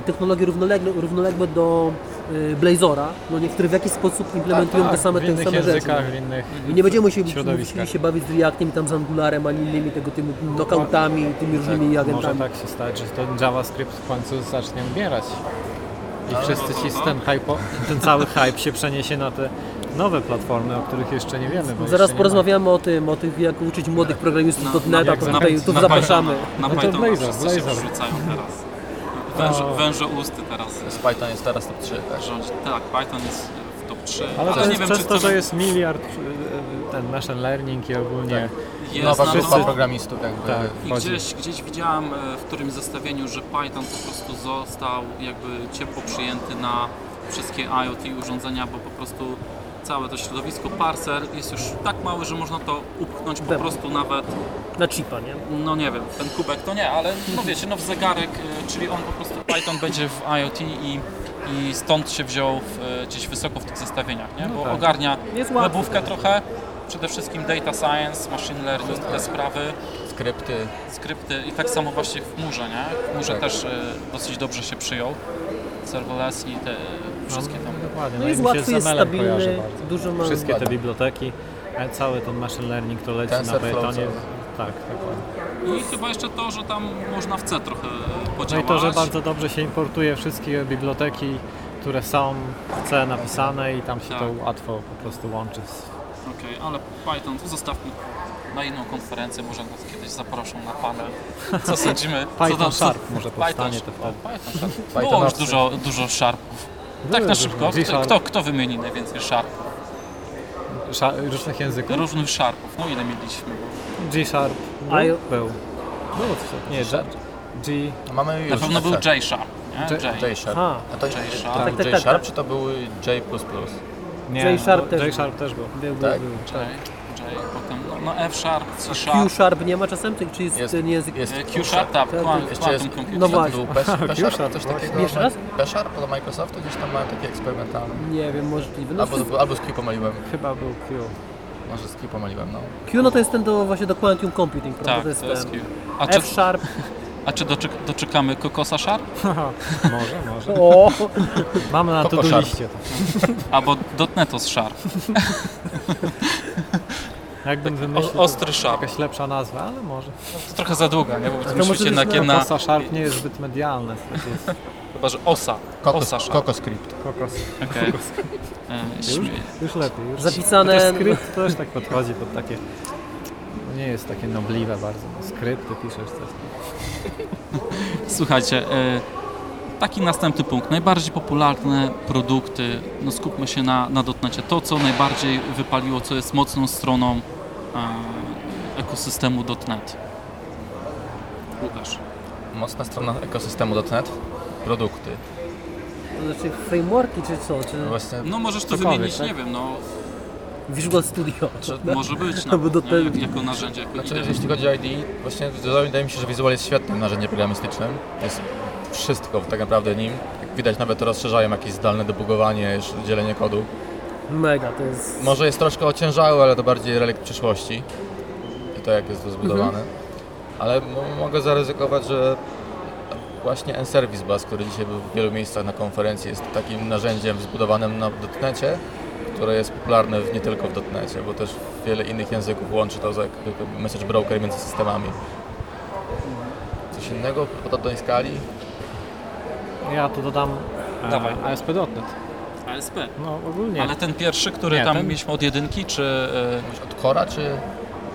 technologie równolegle, równoległe do y, Blazora, no niektóre w jakiś sposób implementują Tak, te same, te same rzeczy. innych I nie będziemy się musieli się bawić z Reactem tam z Angularem, ani innymi tego tymi knockoutami, tymi różnymi Może agentami. tak się stać, że ten JavaScript w końcu zacznie umierać. I wszyscy no to- ci ten, hype, ten cały hype się przeniesie na te nowe platformy, o których jeszcze nie wiemy. Zaraz porozmawiamy o tym, o tych, jak uczyć młodych programistów .NET, a to tutaj tu na zapraszamy. Na No to Blazor, wszyscy się Blazor. wrzucają teraz. Węże, O. węże usty teraz Z Python jest teraz top 3, tak? rządzi. Tak, Python jest w top 3. Ale to nie jest wiem, przez czy to, że jest miliard y, ten machine learning i ogólnie jest Nowa grupa programistów jakby. Tak. I gdzieś, gdzieś widziałem e, w którymś zestawieniu, że Python po prostu został jakby ciepło przyjęty na wszystkie IoT urządzenia, bo po prostu całe to środowisko parser jest już tak małe, że można to upchnąć po Pewnie. prostu nawet, Na chipa, nie? no nie wiem, ten kubek to nie, ale no wiecie, no w zegarek, e, czyli on po prostu, Python będzie w IoT i, i stąd się wziął w, e, gdzieś wysoko w tych zestawieniach, nie? bo tak. ogarnia webówkę trochę, przede wszystkim data science, machine learning, te sprawy, Skrypty. skrypty i tak samo właśnie w chmurze, nie? W chmurze Tak. też e, dosyć dobrze się przyjął. Serverless i te wszystkie tam. No, dokładnie. No i jest mi się łatwy, z jest stabilny, bardzo. dużo ma... Wszystkie te biblioteki, e, cały ten machine learning to leci na TensorFlow Pythonie. Tak, dokładnie. I chyba jeszcze to, że tam można w C trochę No i podziałać. to, że bardzo dobrze się importuje wszystkie biblioteki, które są w C napisane i tam się Tak. to łatwo po prostu łączy. z- Okej, ale Python to zostawmy na inną konferencję, może nas kiedyś zaproszą na panel. Co sądzimy? co Python tam- Sharp może powstanie Python, to o, wtedy. Python Sharp. Python Było już dużo, dużo Sharpów. Tak na szybko. Kto, kto, kto wymieni najwięcej Sharpów? Sza- różnych języków? Różnych Sharpów. No ile mieliśmy? G-Sharp A był? był. Było coś. Nie, G, G No mamy już Na pewno był nie? J- J. J-Sharp. Aha. A to J-Sharp. to Tak, był tak, tak, J-Sharp, tak. czy to był J++? nie, J-Sharp też był. J-Sharp też był. Był, był, Tak. był. J, J, potem no, no F-Sharp, C-Sharp. Q-Sharp nie ma czasem? Czy- Czy jest, Jest- ten język? jest Q-Sharp, tak, Tak, Quantum Jeszcze jest Computing. No czy to właśnie. był P-Sharp, coś takiego. Jeszcze raz? P-Sharp do Microsoftu gdzieś tam mają takie eksperymentalne. Nie wiem, możliwe. No, Albo, albo z Q pomyliłem. Chyba był Q. Może z Q pomyliłem, no. Q no to jest ten do, właśnie do Quantum Computing, prawda? Tak, to jest to jest ten. Q. A czy, F-Sharp. a czy doczek, doczekamy Kokosa Sharp? może, może. O, Mamy na to liście. Albo Dotnetos Sharp? Jakbym wymyślił, O, ostry to Sharp. jakaś lepsza nazwa, ale może. To trochę za długa, nie? Bo może musimy być jednak na jedna... Kosa Sharp nie jest zbyt medialne. to jest Chyba, że Osa. Kokos, Osa Sharp. Kokoscript. Kokos. Okej. E, śmie- Już lepiej. Już Zapisane- Chociaż skrypt też tak podchodzi pod takie... No nie jest takie nobliwe bardzo. No, skrypty piszesz coś. Słuchajcie, e, taki następny punkt. Najbardziej popularne produkty, no skupmy się na, na dotnecie. To, co najbardziej wypaliło, co jest mocną stroną e, ekosystemu .NET. Łukasz. Mocna strona ekosystemu .NET. Produkty. to znaczy frameworki czy co? Czy Właśnie No możesz to Cokolwiek, wymienić, tak? nie wiem, no Visual Studio. czy może być Albo nawet, do nie? te- jako narzędzie, jako Znaczy, idea. jeśli chodzi o IDE, właśnie wydaje mi się, że Visual jest świetnym narzędziem programistycznym. Jest wszystko tak naprawdę nim. Jak widać, nawet rozszerzają jakieś zdalne debugowanie, dzielenie kodu. Mega, to jest... Może jest troszkę ociężały, ale to bardziej relikt przyszłości. I to jak jest to zbudowane. Ale mo- mogę zaryzykować, że właśnie N-Service Bus, który dzisiaj był w wielu miejscach na konferencji, jest takim narzędziem zbudowanym na .NETie, które jest popularne w- nie tylko w .NETie, bo też wiele innych języków łączy to z jak message broker między systemami. Coś innego w podobnej skali? Ja tu dodam e, Dawaj. ASP.NET. ASP. No ogólnie. Ale ten pierwszy, który Nie, tam ten- mieliśmy od jedynki, czy... e, od Cora, czy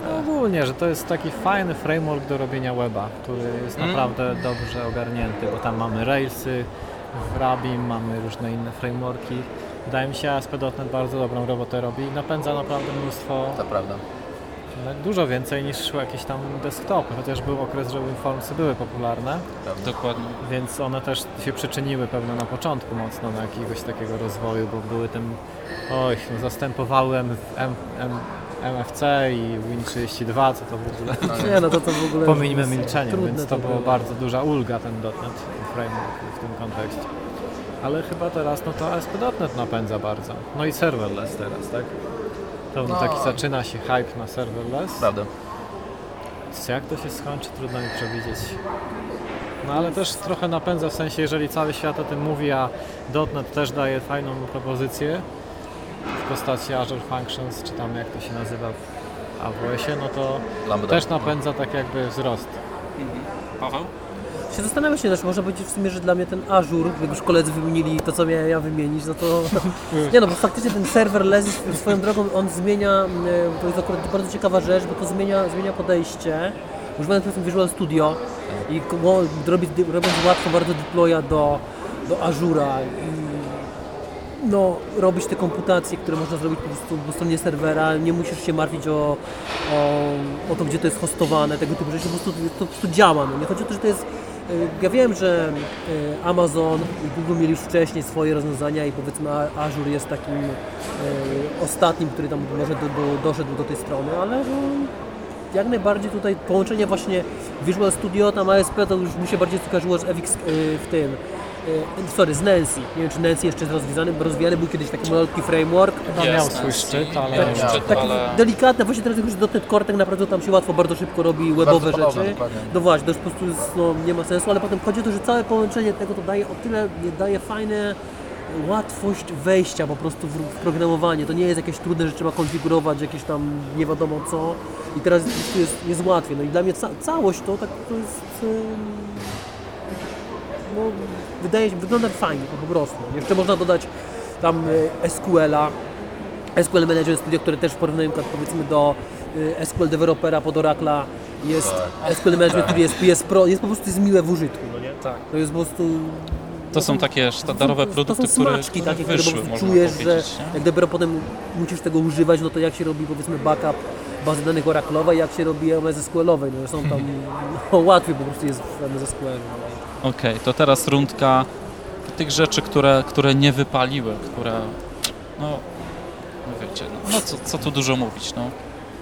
No, ogólnie, że to jest taki fajny framework do robienia weba, który jest Mm. naprawdę dobrze ogarnięty, bo tam mamy Railsy, w Rabim mamy różne inne frameworki. Wydaje mi się, ASP.NET bardzo dobrą robotę robi i napędza naprawdę mnóstwo, to prawda? No, dużo więcej niż jakieś tam desktopy, chociaż był okres, że WinFormsy były popularne, Dokładnie. więc one też się przyczyniły pewno na początku mocno do jakiegoś takiego rozwoju, bo były tym, oj, no, zastępowały M, M, M, MFC i Win32, co to w ogóle No, nie. No, to to w ogóle... Pomijmy milczenie, więc to było było. bardzo duża ulga ten .NET Framework w tym kontekście. Ale chyba teraz no to ASP.NET napędza bardzo. No i serverless teraz, tak? To No. taki zaczyna się hype na serverless. Prawda. Jak to się skończy, trudno mi przewidzieć. No ale też trochę napędza w sensie, jeżeli cały świat o tym mówi, a .NET też daje fajną propozycję w postaci Azure Functions, czy tam jak to się nazywa w AWS-ie, no to Lambda. też napędza tak jakby wzrost. Paweł? Się zastanawiam się też, można powiedzieć w sumie, że dla mnie ten Azure, jak już koledzy wymienili to, co miałem ja wymienić, no to... Nie no, bo faktycznie ten serverless swoją drogą, on zmienia, e, to jest akurat bardzo ciekawa rzecz, bo to zmienia, zmienia podejście. Używając powiedzmy Visual Studio i robić, robiąc łatwo bardzo deploya do, do Azure'a i no, robić te komputacje, które można zrobić po prostu po stronie serwera, nie musisz się martwić o, o, o to, gdzie to jest hostowane, tego typu rzeczy, po prostu, to po prostu działa. No. Nie chodzi o to, że to jest... Ja wiem, że y, Amazon i Google mieli już wcześniej swoje rozwiązania i powiedzmy Azure jest takim y, ostatnim, który tam może do, do, doszedł do tej strony, ale no, jak najbardziej tutaj połączenie właśnie Visual Studio, tam ASP to już mi się bardziej skojarzyło z FX y, w tym, sorry, z Nancy. Nie wiem, czy Nancy jeszcze jest rozwiązany, bo rozwijany był kiedyś taki malutki framework. Chyba miał swój szczyt, ale Miał szczyt, Taki ale... delikatny, właśnie teraz jak już do ten core tak naprawdę tam się łatwo, bardzo szybko robi webowe podobne, rzeczy. dokładnie. No właśnie, to już po prostu jest, no, nie ma sensu, ale potem chodzi o to, że całe połączenie tego to daje o tyle, daje fajne łatwość wejścia po prostu w, w programowanie. To nie jest jakieś trudne, że trzeba konfigurować jakieś tam nie wiadomo co i teraz prostu jest, jest łatwiej. No i dla mnie ca całość to tak to jest ym, no, wydaje się, wygląda fajnie po prostu. Jeszcze można dodać tam y, SQL-a, SQL Management Studio, które też w porównaniu powiedzmy do y, SQL Developera pod Oracla jest SQL Management Studio jest, jest, pro, jest po prostu jest miłe w użytku, no nie? Tak. To jest po prostu... To są takie sztandarowe produkty, to są które, smaczki które takie, które po wyszły, prostu można czujesz, że nie? jak dopiero potem musisz tego używać, no to jak się robi powiedzmy backup bazy danych Oracle'owej, jak się robi MS SQL-owej, no są tam, no, łatwiej po prostu jest w MS Okej, to teraz rundka tych rzeczy, które, które nie wypaliły, które no, no wiecie, no, no co, co tu dużo mówić, no.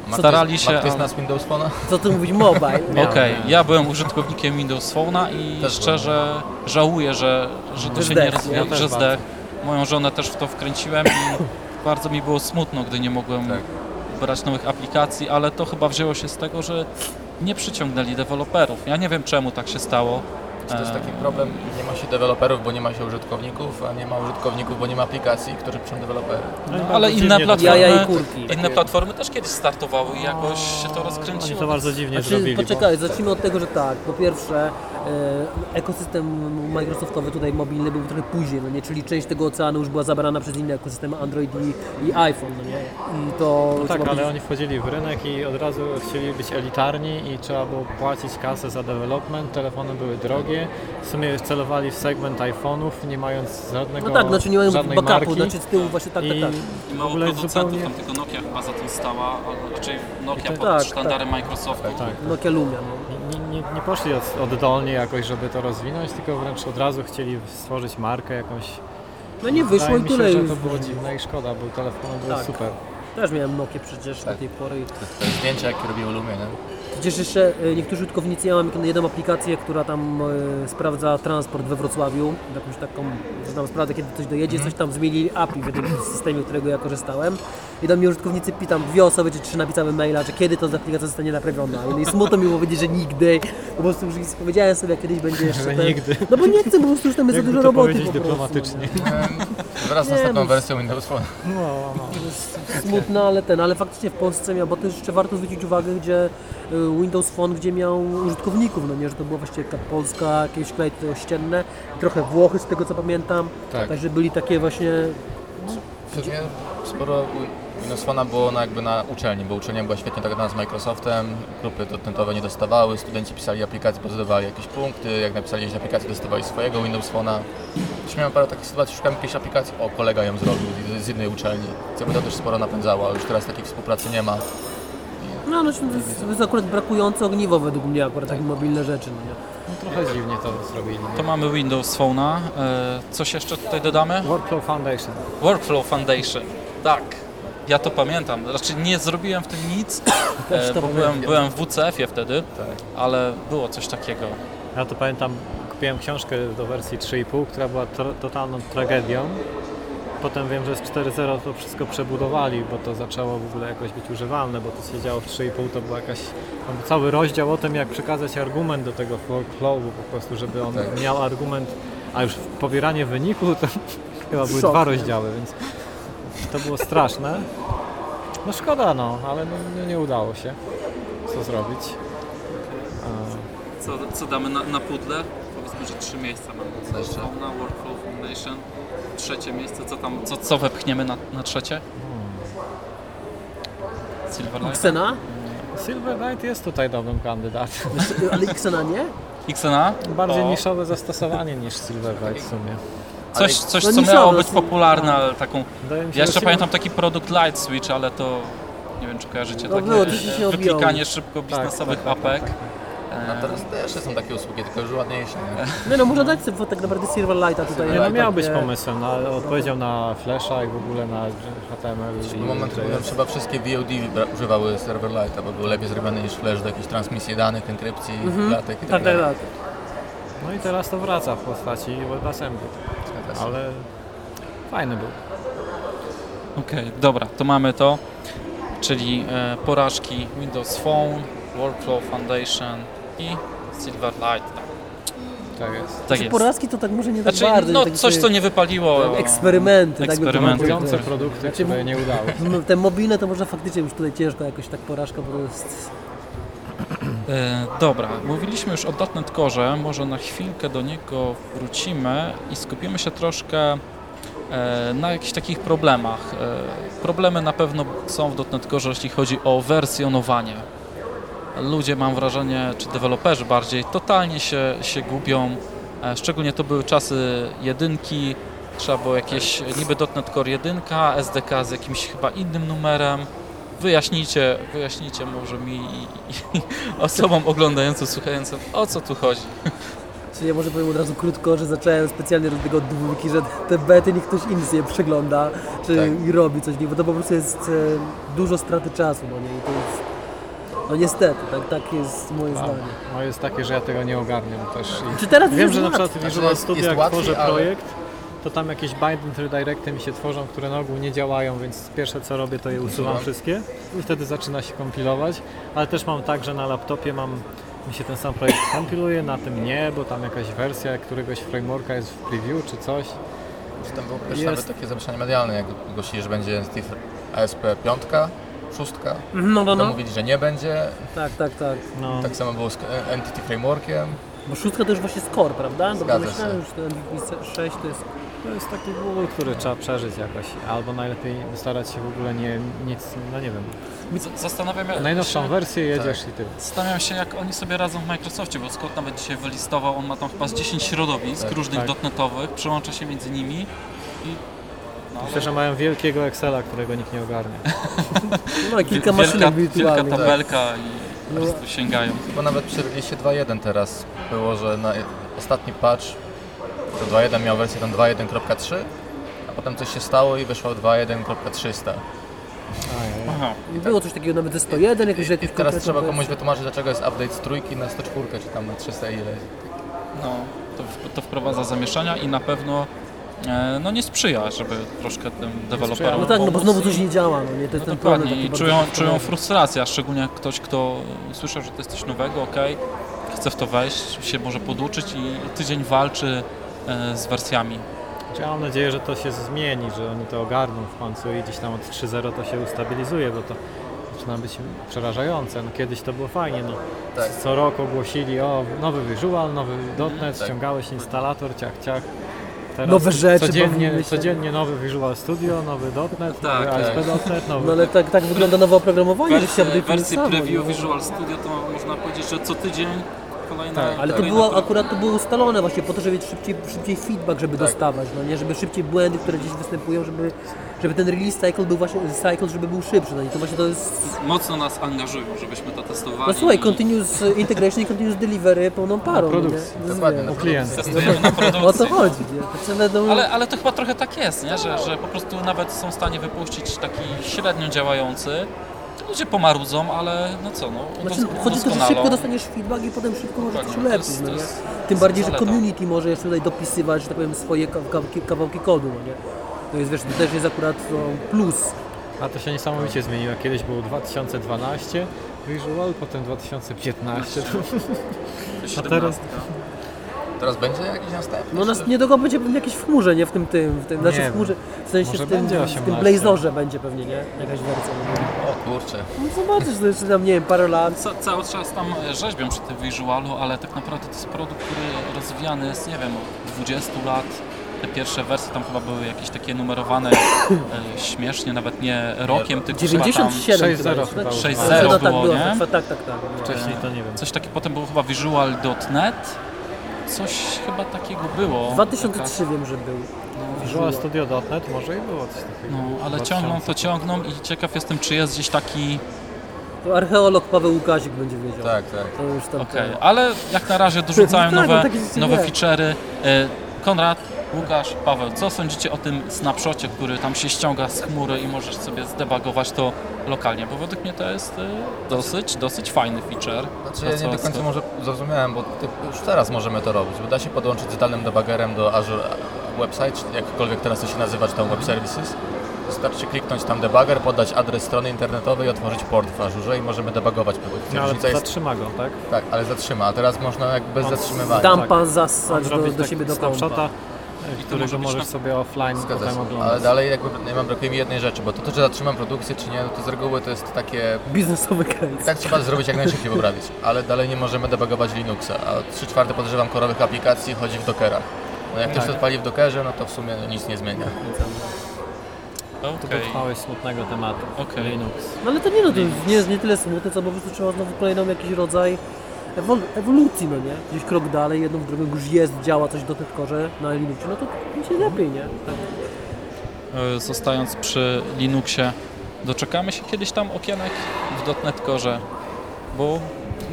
Ma Starali ktoś- się, Ma ktoś ale- nas Windows Phone'a? Co tu mówić, mobile? Okej, ja byłem użytkownikiem Windows Phone'a i Też szczerze żałuję, że, że to Że się zdech, nie rozwijało, ja że zdech. Moją żonę też w to wkręciłem i bardzo mi było smutno, gdy nie mogłem Tak. brać nowych aplikacji, ale to chyba wzięło się z tego, że nie przyciągnęli deweloperów. Ja nie wiem czemu tak się stało. Czy to jest taki problem, nie ma się deweloperów, bo nie ma się użytkowników, a nie ma użytkowników, bo nie ma aplikacji, którzy piszą dewelopery. No No, ale inne platformy, Jaja i kurki. inne platformy też kiedyś startowały i jakoś się to Oni rozkręciło. to bardzo dziwnie Znaczy, zrobili. bo- poczekaj, zacznijmy od tego, że tak, po pierwsze e, ekosystem Microsoftowy tutaj mobilny był trochę później, no nie? czyli część tego oceanu już była zabrana przez inne ekosystemy Android i, i iPhone, no nie? I to No tak, trzeba ale powiedzieć- oni wchodzili w rynek i od razu chcieli być elitarni i trzeba było płacić kasę za development, telefony były drogie, w sumie celowali w segment iPhone'ów, nie mając żadnego, No tak, znaczy nie mają żadnej backupu, marki. znaczy z tyłu właśnie tak, tak, I tak. I w mało producentów, zupełnie... tam tylko Nokia chyba za tym stała, a raczej Nokia tak, pod tak. sztandarem Microsoftu. Tak. Nokia Lumia, no. Nie, nie, nie poszli od, oddolnie jakoś, żeby to rozwinąć, tylko wręcz od razu chcieli stworzyć markę jakąś. No nie wyszło Wydaje i mi się, tyle że już. to było dziwne i szkoda, bo telefony były Tak. super. Też miałem Nokię przecież do Tak. tej pory. Te zdjęcia, jakie robiły Lumie, nie? Przecież jeszcze e, niektórzy użytkownicy, ja mam jedną aplikację, która tam e, sprawdza transport we Wrocławiu, jakąś taką, że tam sprawdza kiedy coś dojedzie, Mhm. coś tam zmienili API w tym systemie, którego ja korzystałem. I do mnie użytkownicy pytam, dwie osoby czy trzy napisały maila, że kiedy to aplikacja zostanie naprawiona. I smutno mi było powiedzieć, że nigdy. Po prostu już powiedziałem sobie, jak kiedyś będzie jeszcze ten... nigdy. No bo nie chcę, po prostu już tam jest za dużo roboty powiedzieć po prostu. dyplomatycznie. Wraz z następną no. wersją Windows Phone. No, no. To jest smutne, ale ten, ale faktycznie w Polsce miał, bo to jeszcze warto zwrócić uwagę, gdzie y, Windows Phone, gdzie miał użytkowników, no nie, że to była właściwie Polska, jakieś kraje ościenne, trochę Włochy z tego co pamiętam, Tak. także byli takie właśnie, Pewnie sporo Windows Phone'a było na, jakby na uczelni, bo uczelnia była świetnie dogadana z Microsoftem, grupy dotentowe nie dostawały, studenci pisali aplikacje, pozyskiwali jakieś punkty, jak napisali jakieś aplikacje, dostawali swojego Windows Phone'a. Już miałem parę takich sytuacji, szukałem jakiejś aplikacji, o kolega ją zrobił z, jednej uczelni, co by to też sporo napędzało, już teraz takiej współpracy nie ma. No, no to, jest, to jest akurat brakujące ogniwo według mnie, akurat takie mobilne rzeczy, no nie. no trochę dziwnie to zrobili. To mamy Windows Phone'a. E, Coś jeszcze tutaj dodamy? Workflow Foundation. Workflow Foundation. Tak. Ja to pamiętam. Raczej nie zrobiłem w tym nic, e, to bo byłem, pamiętam. byłem w WCF-ie wtedy, Tak. ale było coś takiego. Ja to pamiętam, kupiłem książkę do wersji 3,5, która była tro, totalną tragedią. Potem wiem, że z 4.0 to wszystko przebudowali, bo to zaczęło w ogóle jakoś być używalne, bo to się działo w 3.5 to była jakaś tam był cały rozdział o tym, jak przekazać argument do tego flowu po prostu, żeby on Tak. miał argument, a już pobieranie wyniku to chyba były Szok, dwa nie? rozdziały, więc to było straszne. No szkoda no, ale no, no nie udało się. Co zrobić? A, Co, co damy na, na pudle? Że trzy miejsca mamy. Jeszcze. Fauna, Workflow Foundation. Trzecie miejsce, co tam, co, co wepchniemy na, na trzecie? Silverlight? Xena? Silverlight jest tutaj dobrym kandydatem. Ale Xena nie? Xena? Bardziej O, niszowe zastosowanie niż Silverlight w sumie. Coś, coś No co niszowe, miało być to- popularne, ale taką... Wydaje mi się, Ja jeszcze pamiętam taki produkt Light Switch, ale to... Nie wiem, czy kojarzycie No takie było, to się wyklikanie szybko Tak, biznesowych tak, tak, apek. Tak, No E, teraz też są takie usługi, tylko już ładniejsze. Nie? No, można dać sobie tak naprawdę Silverlighta tutaj. Nie, no miał być e, pomysłem, na, odpowiedział na Flasha i w ogóle na HTML W i momencie, JS. byłem, chyba wszystkie VOD używały Serverlighta, bo był lepiej zrobiony niż Flash do jakiejś transmisji danych, enkrypcji, klatek i Tak, tak tak, dalej. tak. No i teraz to wraca w postaci WebAssembly, ale fajny był. Okej, dobra, to mamy to, czyli e, porażki Windows Phone, Workflow Foundation i Silverlight. Tak jest. Tak Czy jest. porażki to tak może nie tak Znaczy, bardzo. no tak coś, co nie wypaliło. Eksperymenty, tak by to Eksperymenty. było Kupujące produkty, Znaczy, które nie udały. No, Te mobilne to może faktycznie już tutaj ciężko jakoś tak porażka, bo to jest... E, dobra, mówiliśmy już o .NET Core, może na chwilkę do niego wrócimy i skupimy się troszkę e, na jakichś takich problemach. E, problemy na pewno są w .NET Core, jeśli chodzi o wersjonowanie. Ludzie, mam wrażenie, czy deweloperzy bardziej, totalnie się, się gubią. E, szczególnie to były czasy jedynki, trzeba było jakieś niby .NET Core 1, SDK z jakimś chyba innym numerem. Wyjaśnijcie, wyjaśnijcie może mi i, i osobom oglądającym, słuchającym, o co tu chodzi. Czyli ja może powiem od razu krótko, że zacząłem specjalnie od tego od dwójki, że te bety niech ktoś inny sobie przegląda czy Tak. i robi coś nich, bo to po prostu jest e, dużo straty czasu, no nie? I to jest... No niestety, tak, tak jest moje zdanie. No jest takie, że ja tego nie ogarniam też. I Czy teraz wiem, jest że na łatwiej? przykład w Znaczy, Visual jest- Studio jest jak łatwiej, tworzę ale- projekt, to tam jakieś binding redirecty mi się tworzą, które na ogół nie działają, więc pierwsze co robię to je usuwam wszystkie i wtedy zaczyna się kompilować, ale też mam tak, że na laptopie mam mi się ten sam projekt kompiluje, na tym nie, bo tam jakaś wersja któregoś frameworka jest w preview czy coś. Czy tam było też Jest. nawet takie zamieszanie medialne, jak głosili, że będzie ASP 5, 6, No, no, to no. mówili, że nie będzie. Tak, tak, tak. No, Tak samo było z e, Entity Frameworkiem. Bo szóstka to już właśnie score, prawda? Zgadza myślałem, się. już ten MVP 6 to jest... to jest taki ból, który trzeba przeżyć jakoś, albo najlepiej starać się w ogóle nie, nic, no nie wiem, Z- Zastanawiam się, najnowszą wersję jedziesz i tyle. zastanawiam się, jak oni sobie radzą w Microsoftie, bo Scott nawet dzisiaj wylistował, on ma tam chyba z 10 środowisk Tak, różnych tak. .NETowych, przełącza się między nimi i... No, Myślę, że mają wielkiego Excela, którego nikt nie ogarnia. No i kilka wielka, maszynek wielka wirtualnych. tabelka i po No. prostu sięgają. Bo nawet przy release 2.1 teraz było, że na ostatni patch to 2.1 miał wersję tam 2.1.3, a potem coś się stało i wyszło 2.1.300. Aha. I Było coś takiego nawet ze 101, jakoś I, i jakieś teraz trzeba komuś wytłumaczyć, dlaczego jest update z trójki na 104, czy tam na 300 ile. No, to, w- to wprowadza zamieszania i na pewno no nie sprzyja, żeby troszkę tym deweloperom No tak, no bo pomóc. znowu coś nie działa, no nie? To jest No ten problem dokładnie taki i bardzo czują, czują frustrację, a szczególnie jak ktoś, kto słyszał, że to jest coś nowego, ok, chce w to wejść, się może poduczyć i tydzień walczy e, z wersjami. Ja mam nadzieję, że to się zmieni, że oni to ogarną w końcu i gdzieś tam od 3.0 to się ustabilizuje, bo to zaczyna być przerażające. No, kiedyś to było fajnie, no. Tak. co rok ogłosili o nowy Visual, nowy .NET, tak. ściągałeś instalator, ciach, ciach. Teraz Nowe rzeczy codziennie, codziennie nowy Visual Studio, nowy .NET, Tak, nowy tak. ASP.NET, nowy... No ale tak, tak wygląda nowe oprogramowanie, że się Wersję, update'uje wersję samo, preview nie? Visual Studio to można powiedzieć, że co tydzień kolejna... Tak, Ale to kolejna było akurat to było ustalone właśnie po to, żeby mieć szybciej, szybciej feedback, żeby Tak. dostawać, no nie, żeby szybciej błędy, które gdzieś występują, żeby, żeby ten release cycle był właśnie cycle, żeby był szybszy, no i to właśnie to jest Mocno nas angażują, żebyśmy to testowali. No słuchaj, continuous integration i continuous delivery pełną parą, no produkcji. nie? No Dokładnie, na produkcji. O to chodzi, nie? To do... Ale, ale to chyba trochę tak jest, nie? Że, że po prostu nawet są w stanie wypuścić taki średnio działający. Ludzie pomarudzą, ale no co, no Znaczy, chodzi o to, że szybko dostaniesz feedback i potem szybko możesz coś Dokładnie, to ulepszyć, jest- no nie? Tym bardziej, że zaleta. community może jeszcze tutaj dopisywać, że tak powiem, swoje kawałki, kawałki kodu, no nie? To jest, wiesz, to też jest akurat no, plus. A to się niesamowicie zmieniło. Kiedyś było 2012 Visual, potem 2015. A teraz Teraz będzie jakiś następny? No nas niedługo będzie pewnie jakieś w chmurze, nie w tym tym, w tym znaczy w chmurze, w sensie Może w tym, będzie w tym 18. Blazorze będzie pewnie, nie? Jakaś wersja. O kurczę. No zobaczysz, to jeszcze tam, nie wiem, parę lat. Ca cały czas tam e, rzeźbią przy tym visualu, ale tak naprawdę to jest produkt, który rozwijany jest, nie wiem, od 20 lat. Te pierwsze wersje tam chyba były jakieś takie numerowane e, śmiesznie, nawet nie rokiem, tylko chyba tam 97 6-0 chyba, jest, chyba tak? już 6-0 No tak było, było, nie? tak, tak, tak. tak. wcześniej to nie wiem. coś takiego, potem było chyba visual.net, coś chyba takiego było. 2003 wiem, że był. Taka, Visual Studio.net może i było coś takiego. no, ale ciągną to ciągną i ciekaw jestem, czy jest gdzieś taki, To archeolog Paweł Łukazik będzie wiedział. Tak, tak. To już tam okej, ale jak na razie dorzucają Tak, no nowe, takie rzeczy nowe feature'y. E, Konrad, Łukasz, Paweł, co sądzicie o tym snapshocie, który tam się ściąga z chmury i możesz sobie zdebagować to lokalnie? Bo według mnie to jest e, dosyć, dosyć fajny feature. Znaczy To, ja nie do końca może zrozumiałem, bo ty, już teraz możemy to robić, bo da się podłączyć zdalnym debuggerem do Azure Website, czy jakkolwiek teraz to się nazywa, czy tam Web Services. Wystarczy kliknąć tam debugger, podać adres strony internetowej i otworzyć port w Azure i możemy debugować produkcję. No, ale Różnica jest, zatrzyma go, tak? tak, ale zatrzyma, a teraz można jakby bez On zatrzymywania. Dampa zassać do, do siebie do snapshota, kompa. I którego być możesz na- sobie offline Zgadza potem się. oglądać. Ale dalej jakby nie mam brakuje mi jednej rzeczy, bo to, to, czy zatrzymam produkcję, czy nie, no to z reguły to jest takie Biznesowy case. Tak trzeba zrobić jak najszybciej poprawić, ale dalej nie możemy debugować Linuxa, a 3 czwarte podejrzewam korowych aplikacji chodzi w Dockerach. No jak ktoś to odpali w Dockerze, no to w sumie nic nie zmienia. To Okej, dotrwałeś smutnego tematu. Okej. Linux. No ale to nie no, to nie jest nie tyle smutne, co po prostu trzeba znowu kolejną jakiś rodzaj ewol ewolucji, no nie? Gdzieś krok dalej, jedną w drugą już jest, działa coś do korze na Linuxie, no to będzie lepiej, nie? Tak. E, zostając przy Linuxie, doczekamy się kiedyś tam okienek w .NET bo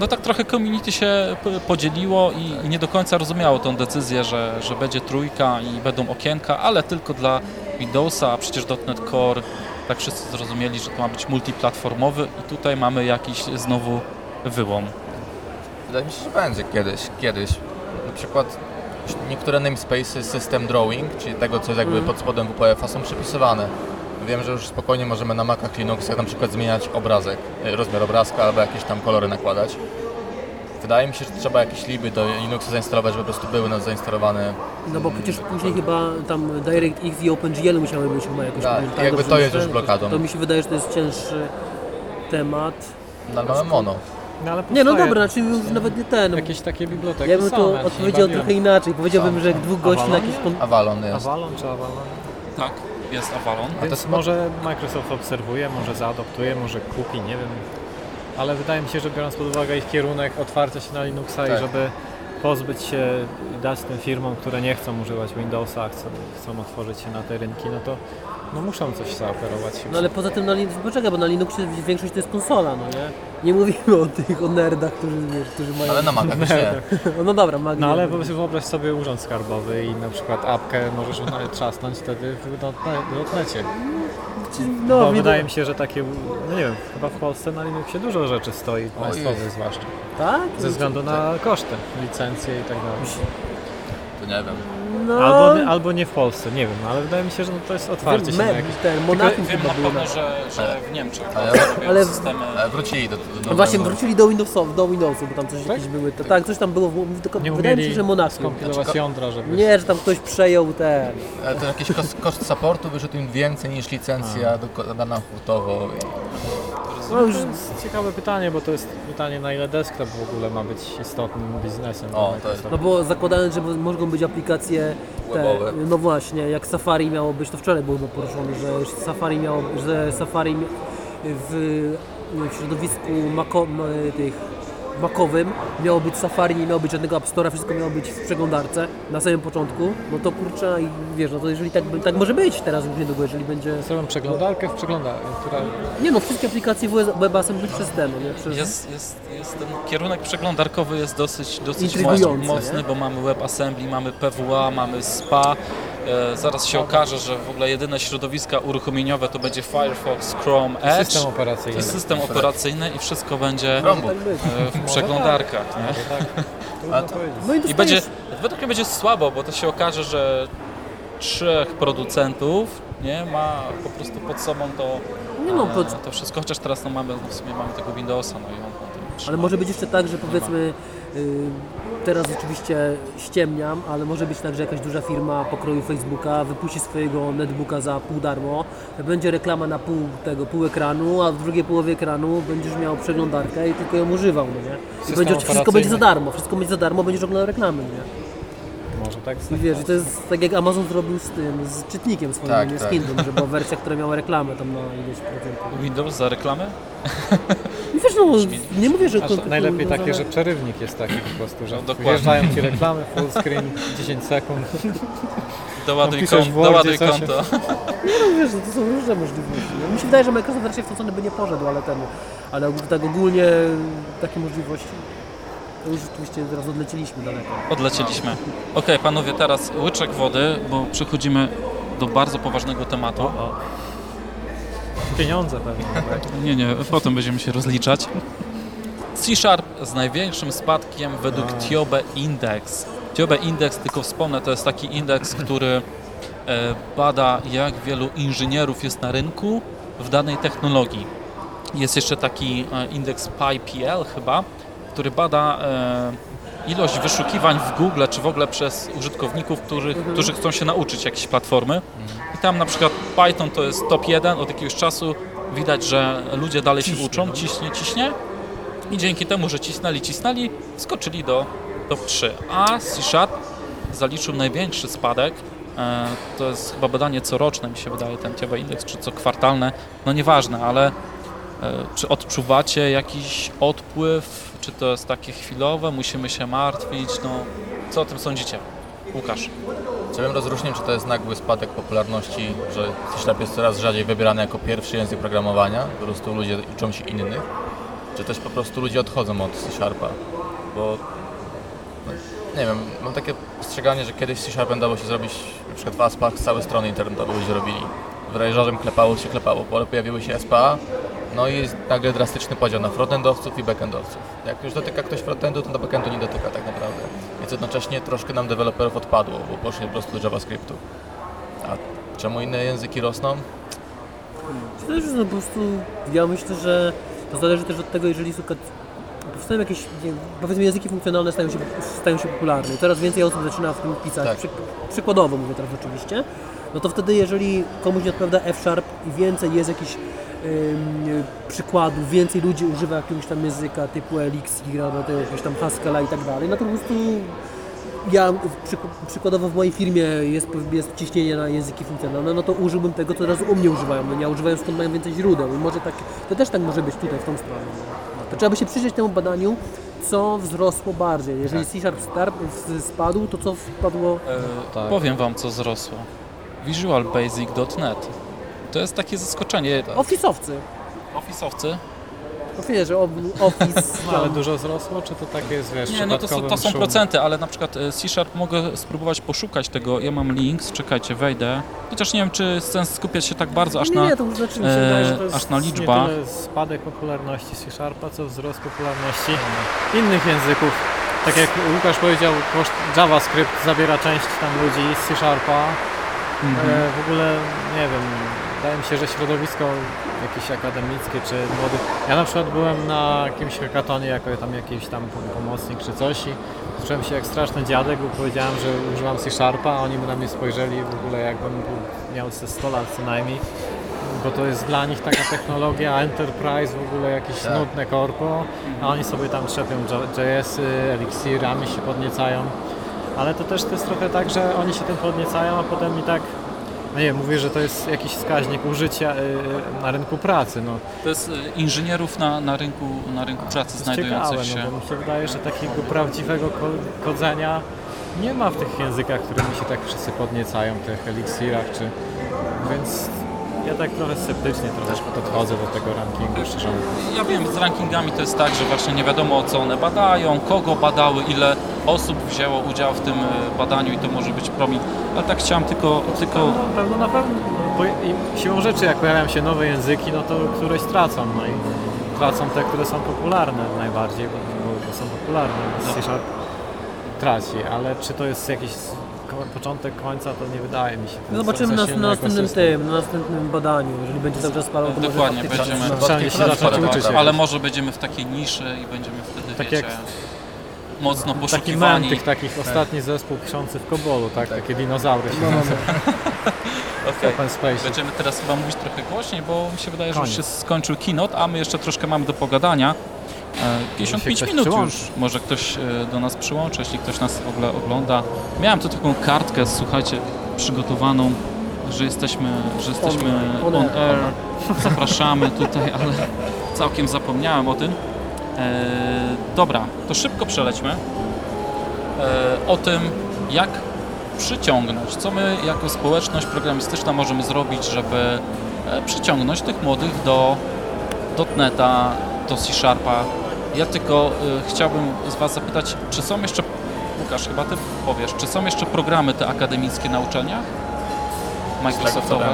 no tak trochę community się podzieliło i, i nie do końca rozumiało tą decyzję, że, że będzie trójka i będą okienka, ale tylko dla Windowsa, a przecież .NET Core tak wszyscy zrozumieli, że to ma być multiplatformowy i tutaj mamy jakiś znowu wyłom. Wydaje mi się, że będzie kiedyś, kiedyś. Na przykład niektóre namespaces system drawing, czyli tego, co jest jakby pod spodem WPF-a są przypisywane. Wiem, że już spokojnie możemy na Macach Linuxach na przykład zmieniać obrazek, y, rozmiar obrazka albo jakieś tam kolory nakładać. Wydaje mi się, że trzeba jakieś liby do Linuxa zainstalować, żeby po prostu były na zainstalowane. No bo przecież później chyba tam DirectX i OpenGL musiały być chyba jakoś... Tak, pamiętam, jakby to jest już blokadą. To mi się wydaje, że to jest cięższy temat. No ale mamy mono. No, ale Nie no powstaje dobra, znaczy już nawet nie ten. Jakieś takie biblioteki Ja bym są, to ja się odpowiedział trochę inaczej. Powiedziałbym, że dwóch gości na Avalon? jakiś... Kon... Avalon jest. Avalon czy Avalon? Tak, jest Avalon. A to Więc jest- może Microsoft obserwuje, może zaadoptuje, może kupi, nie wiem. Ale wydaje mi się, że biorąc pod uwagę ich kierunek otwarcia się na Linuxa Tak. i żeby pozbyć się i dać tym firmom, które nie chcą używać Windowsa, a chcą, chcą otworzyć się na te rynki, no to no muszą coś zaoferować. No ale poza tym na Linux, poczekaj, bo na Linuxie większość to jest konsola, no nie? Nie mówimy o tych, o nerdach, którzy, wiesz, którzy mają... Ale na Macach już nie. No dobra, Magnie. No ale wyobraź- wyobraź sobie urząd skarbowy i na przykład apkę możesz na- trzasnąć wtedy w dotne- dotnecie. no, Bo wydaje mi się, że takie, no nie wiem, chyba w Polsce na Linuxie dużo rzeczy stoi, państwowych zwłaszcza. Tak? Ze względu na koszty, licencje i tak dalej. To nie wiem. No, Albo, albo nie w Polsce, nie wiem, ale wydaje mi się, że no to jest otwarcie się na me, jakieś... ten, Monachium Wiem chyba na pewno, że, że w Niemczech Ale- robią ale- systemy... E, Wrócili do, do, do No właśnie, wrócili do Windowsów, do Windowsów, bo tam coś Tak? jakieś były. To, tak, coś tam było, w- tylko Nie wydaje mi się, umieli że Monachium. skompilować jądra, żeby... Nie, że tam ktoś przejął ten. Ale to jakiś koszt, koszt supportu wyszedł im więcej niż licencja do- dana hurtowo. No już, ciekawe pytanie, bo to jest pytanie na ile desktop w ogóle ma być istotnym biznesem. O, dla to jest- no bo zakładając, że mogą być aplikacje te, Webowe. no właśnie, jak Safari miało być, to wczoraj było poruszone, że Safari miało, że Safari w, w środowisku Maco, m- tych makowym miało być Safari, nie miało być żadnego App Store'a, wszystko miało być w przeglądarce na samym początku, no to kurczę, i wiesz, no to jeżeli tak, tak może być teraz już niedługo, jeżeli będzie... Zrobią przeglądarkę w przeglądarce, która... Nie no, wszystkie aplikacje WebAssembly przez ten, no nie? Przez... Jest, jest, jest ten kierunek przeglądarkowy jest dosyć, dosyć mocny nie? bo mamy WebAssembly, mamy PWA, mamy SPA. E, zaraz się okaże, że w ogóle jedyne środowiska uruchomieniowe to będzie Firefox, Chrome, Edge. System To operacyjny. jest system operacyjny i wszystko będzie Chromebook. Tak być. e, w przeglądarkach. Nie? Tak, A to- powiedzieć. No i I będzie, według mnie będzie słabo, bo to się okaże, że trzech producentów, nie, ma po prostu pod sobą to, Nie no, e, pod- to wszystko, chociaż teraz no mamy, w sumie mamy tego Windowsa, no i on tym Ale trzyma. może być jeszcze tak, że powiedzmy, teraz oczywiście ściemniam, ale może być tak, że jakaś duża firma pokroju Facebooka wypuści swojego netbooka za pół darmo, będzie reklama na pół tego, pół ekranu, a w drugiej połowie ekranu będziesz miał przeglądarkę i tylko ją używał, no nie? I będzie, wszystko będzie za darmo, wszystko będzie za darmo, będziesz oglądał reklamy, nie? Może tak I wiesz, i to jest tak jak Amazon zrobił z tym, z czytnikiem swoim, Tak, nie z tak. Kindle, że była wersja, która miała reklamę tam na ileś procentów. Windows za reklamę? I wiesz, no, nie mówię, że... Aż to- to- najlepiej to- takie, że przerywnik jest taki po prostu, że No, dokładnie. wjeżdżają ci reklamy, full screen, 10 sekund. Doładuj, piszesz kon, w Wordzie doładuj coś. konto. No wiesz, to są różne możliwości. No, mi się wydaje, że Microsoft raczej w to co by nie poszedł, ale ten, ale tak ogólnie takie możliwości. To już oczywiście teraz odleciliśmy daleko. Odlecieliśmy. Okej, panowie, teraz łyczek wody, bo przechodzimy do bardzo poważnego tematu. O. Pieniądze pewnie. Tak? Nie, nie, potem będziemy się rozliczać. C-Sharp z największym spadkiem według Tiobe Index. Tiobe Index, tylko wspomnę, to jest taki indeks, który e, bada jak wielu inżynierów jest na rynku w danej technologii. Jest jeszcze taki e, indeks PyPL chyba, który bada e, ilość wyszukiwań w Google, czy w ogóle przez użytkowników, których, którzy chcą się nauczyć jakiejś platformy. I tam na przykład Python to jest top 1 od jakiegoś czasu. Widać, że ludzie dalej się uczą, ciśnie, ciśnie. I dzięki temu, że cisnęli, cisnęli, skoczyli do top 3. A C Sharp zaliczył największy spadek. E, To jest chyba badanie coroczne, mi się wydaje, ten TIOBA indeks, czy co kwartalne. No nieważne, ale e, czy odczuwacie jakiś odpływ, czy to jest takie chwilowe, musimy się martwić, no co o tym sądzicie? Łukasz. Chciałbym rozróżnić, czy to jest nagły spadek popularności, że C Sharp jest coraz rzadziej wybierany jako pierwszy język programowania, po prostu ludzie uczą się innych, czy też po prostu ludzie odchodzą od C Sharpa, bo no, nie wiem, mam takie postrzeganie, że kiedyś C Sharpem dało się zrobić na przykład w ASPach całe strony internetowe ludzie robili. Wdrażarzem klepało się klepało, ale pojawiły się SPA, no i jest nagle drastyczny podział na frontendowców i backendowców. Jak już dotyka ktoś frontendu, to do backendu nie dotyka tak naprawdę. Więc jednocześnie troszkę nam deweloperów odpadło, bo poszli po prostu do JavaScriptu. A czemu inne języki rosną? Zależy, że no po prostu ja myślę, że to zależy też od tego, jeżeli słuchaj, powstają jakieś, powiedzmy języki funkcjonalne stają się, stają się popularne. Coraz więcej osób zaczyna w tym pisać, Tak. Przy, przykładowo mówię teraz oczywiście, no to wtedy jeżeli komuś nie odpowiada F-Sharp i więcej jest jakichś przykładów, więcej ludzi używa jakiegoś tam języka typu Elixir albo tego jakiegoś tam Haskella i tak dalej, no to po prostu ja przyk- przykładowo w mojej firmie jest, jest ciśnienie na języki funkcjonalne, no to użyłbym tego, co teraz u mnie używają. No nie używają skąd mają więcej źródeł i może tak, to też tak może być tutaj w tą stronę. To trzeba by się przyjrzeć temu badaniu, co wzrosło bardziej. Jeżeli C Sharp star- w- spadł, to co wpadło E, Tak. Powiem wam, co zrosło. VisualBasic.net. To jest takie zaskoczenie. Office'owcy. Office'owcy? No wiesz, Office No, ale dużo wzrosło, czy to takie jest, wiesz, Nie, no to są, to są procenty, ale na przykład e, C-Sharp mogę spróbować poszukać tego. Ja mam links, czekajcie, wejdę. Chociaż nie wiem, czy jest sens skupiać się tak bardzo aż nie, na... nie, to znaczy e, wydaje, To jest aż na liczba. Nie tyle spadek popularności C Sharpa, co wzrost popularności innych języków. Tak jak Łukasz powiedział, koszt JavaScript zabiera część tam ludzi z C Sharpa. Mhm. E, w ogóle nie wiem, wydaje mi się, że środowisko jakieś akademickie czy młodych. Ja na przykład byłem na jakimś hackatonie jako tam jakiś tam pomocnik czy coś i czułem się jak straszny dziadek, bo powiedziałem, że używam C Sharpa, a oni by na mnie spojrzeli w ogóle jakbym miał ze 100 lat co najmniej. Bo to jest dla nich taka technologia, Enterprise, w ogóle jakieś Tak. nudne korpo, a oni sobie tam trzepią JS-y, Elixirami się podniecają. Ale to też to jest trochę tak, że oni się tym podniecają, a potem i tak, no nie mówię, że to jest jakiś wskaźnik użycia y, na rynku pracy. No, To jest e, inżynierów na, na, rynku, na rynku pracy jest ciekawe, znajdujących się. no, bo mi się wydaje, że takiego prawdziwego ko- kodzenia nie ma w tych językach, którymi się tak wszyscy podniecają, tych eliksirach, czy... Więc ja tak trochę sceptycznie trochę podchodzę do tego rankingu, szczerze mówiąc. Ja wiem, z rankingami to jest tak, że właśnie nie wiadomo co one badają, kogo badały, ile osób wzięło udział w tym e, badaniu i to może być promil. Ale tak chciałem tylko, tylko Na pewno, na pewno, bo siłą rzeczy jak pojawiają się nowe języki, no to któreś tracą, no i tracą te, które są popularne najbardziej, bo, bo, są popularne, Sharp traci, ale czy to jest jakiś początek końca to nie wydaje mi się. No Zobaczymy na, na następnym tym, na następnym badaniu. Jeżeli będzie cały czas spalał, to może Dokładnie, faktycznie będziemy- się zacząć uczyć. tak. Ale może będziemy w takiej niszy i będziemy wtedy, Tak wiecie, jak- mocno Taki poszukiwani. mem tych takich ostatni zespół piszący w Kobolu, tak? Takie dinozaury się Okej. Open Space. Będziemy teraz chyba mówić trochę głośniej, bo mi się wydaje, że już się skończył keynote, a my jeszcze troszkę mamy do pogadania. E, 55 ktoś minut przyłączy. już może ktoś e, do nas przyłączy, jeśli ktoś nas w ogóle ogląda. Miałem tu taką kartkę, słuchajcie, przygotowaną, że jesteśmy, że jesteśmy on on air. air. Zapraszamy tutaj, ale całkiem zapomniałem o tym. E, dobra, to szybko przelećmy e, o tym, jak przyciągnąć, co my jako społeczność programistyczna możemy zrobić, żeby e, przyciągnąć tych młodych do .NETA, do C-Sharpa. Ja tylko e, chciałbym z Was zapytać, czy są jeszcze, Łukasz, chyba Ty powiesz, czy są jeszcze programy te akademickie na uczelniach? Microsoftowe?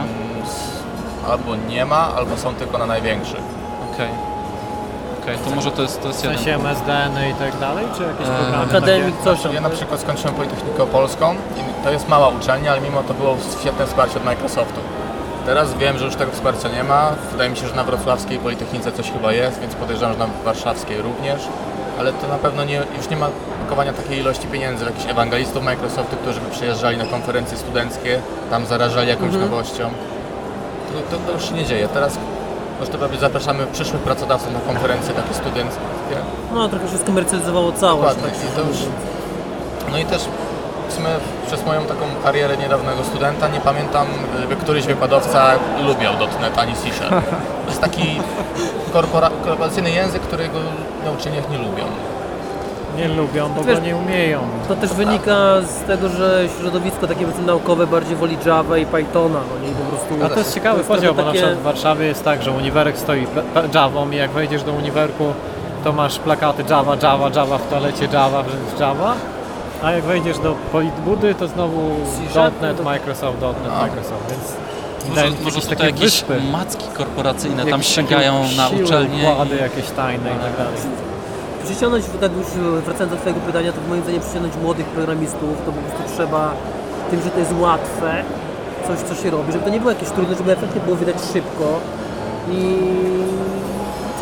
albo nie ma, albo są tylko na największych. Okej. Okej, to może to jest, to jest W jeden. sensie MSDN i tak dalej, czy jakieś Eee, programy Akademik, takie? coś tam. Ja na przykład skończyłem Politechnikę Polską i to jest mała uczelnia, ale mimo to było świetne wsparcie od Microsoftu. Teraz wiem, że już tego wsparcia nie ma. Wydaje mi się, że na wrocławskiej Politechnice coś chyba jest, więc podejrzewam, że na warszawskiej również. Ale to na pewno nie, już nie ma blokowania takiej ilości pieniędzy. Jakichś ewangelistów Microsoftu, którzy by przyjeżdżali na konferencje studenckie, tam zarażali jakąś nowością. To, to, to już się nie dzieje. Teraz może to prawie zapraszamy przyszłych pracodawców na konferencje takie studenckie. No trochę się skomercjalizowało całość. Dokładnie. tak I to już, no i też sumie przez moją taką karierę niedawnego studenta nie pamiętam, żeby któryś wykładowca lubiał .NET ani C Sharp. To jest taki korpora- korporacyjny język, którego na uczelniach nie lubią. Nie lubią, bo Wiesz- go nie umieją. To też wynika z tego, że środowisko takie powiedzmy naukowe bardziej woli Java i Pythona, no nie I po prostu... A to jest ciekawy jest podział, bo na takie- przykład w Warszawie jest tak, że uniwerek stoi pla- pla- Javą i jak wejdziesz do uniwerku, to masz plakaty Java, Java, Java w toalecie Java, w Java. A jak wejdziesz do Politbudy, to znowu .NET, to- Microsoft, .NET, A. Microsoft, więc Może, może jakieś tutaj takie jakieś wyspy, macki korporacyjne tam jakieś takie sięgają na siły, uczelnię. układy jakieś tajne i tak dalej. Przyciągnąć, tak już wracając do Twojego pytania, to moim zdaniem przyciągnąć młodych programistów, to po prostu trzeba tym, że to jest łatwe, coś co się robi, żeby to nie było jakieś trudne, żeby efekty było widać szybko i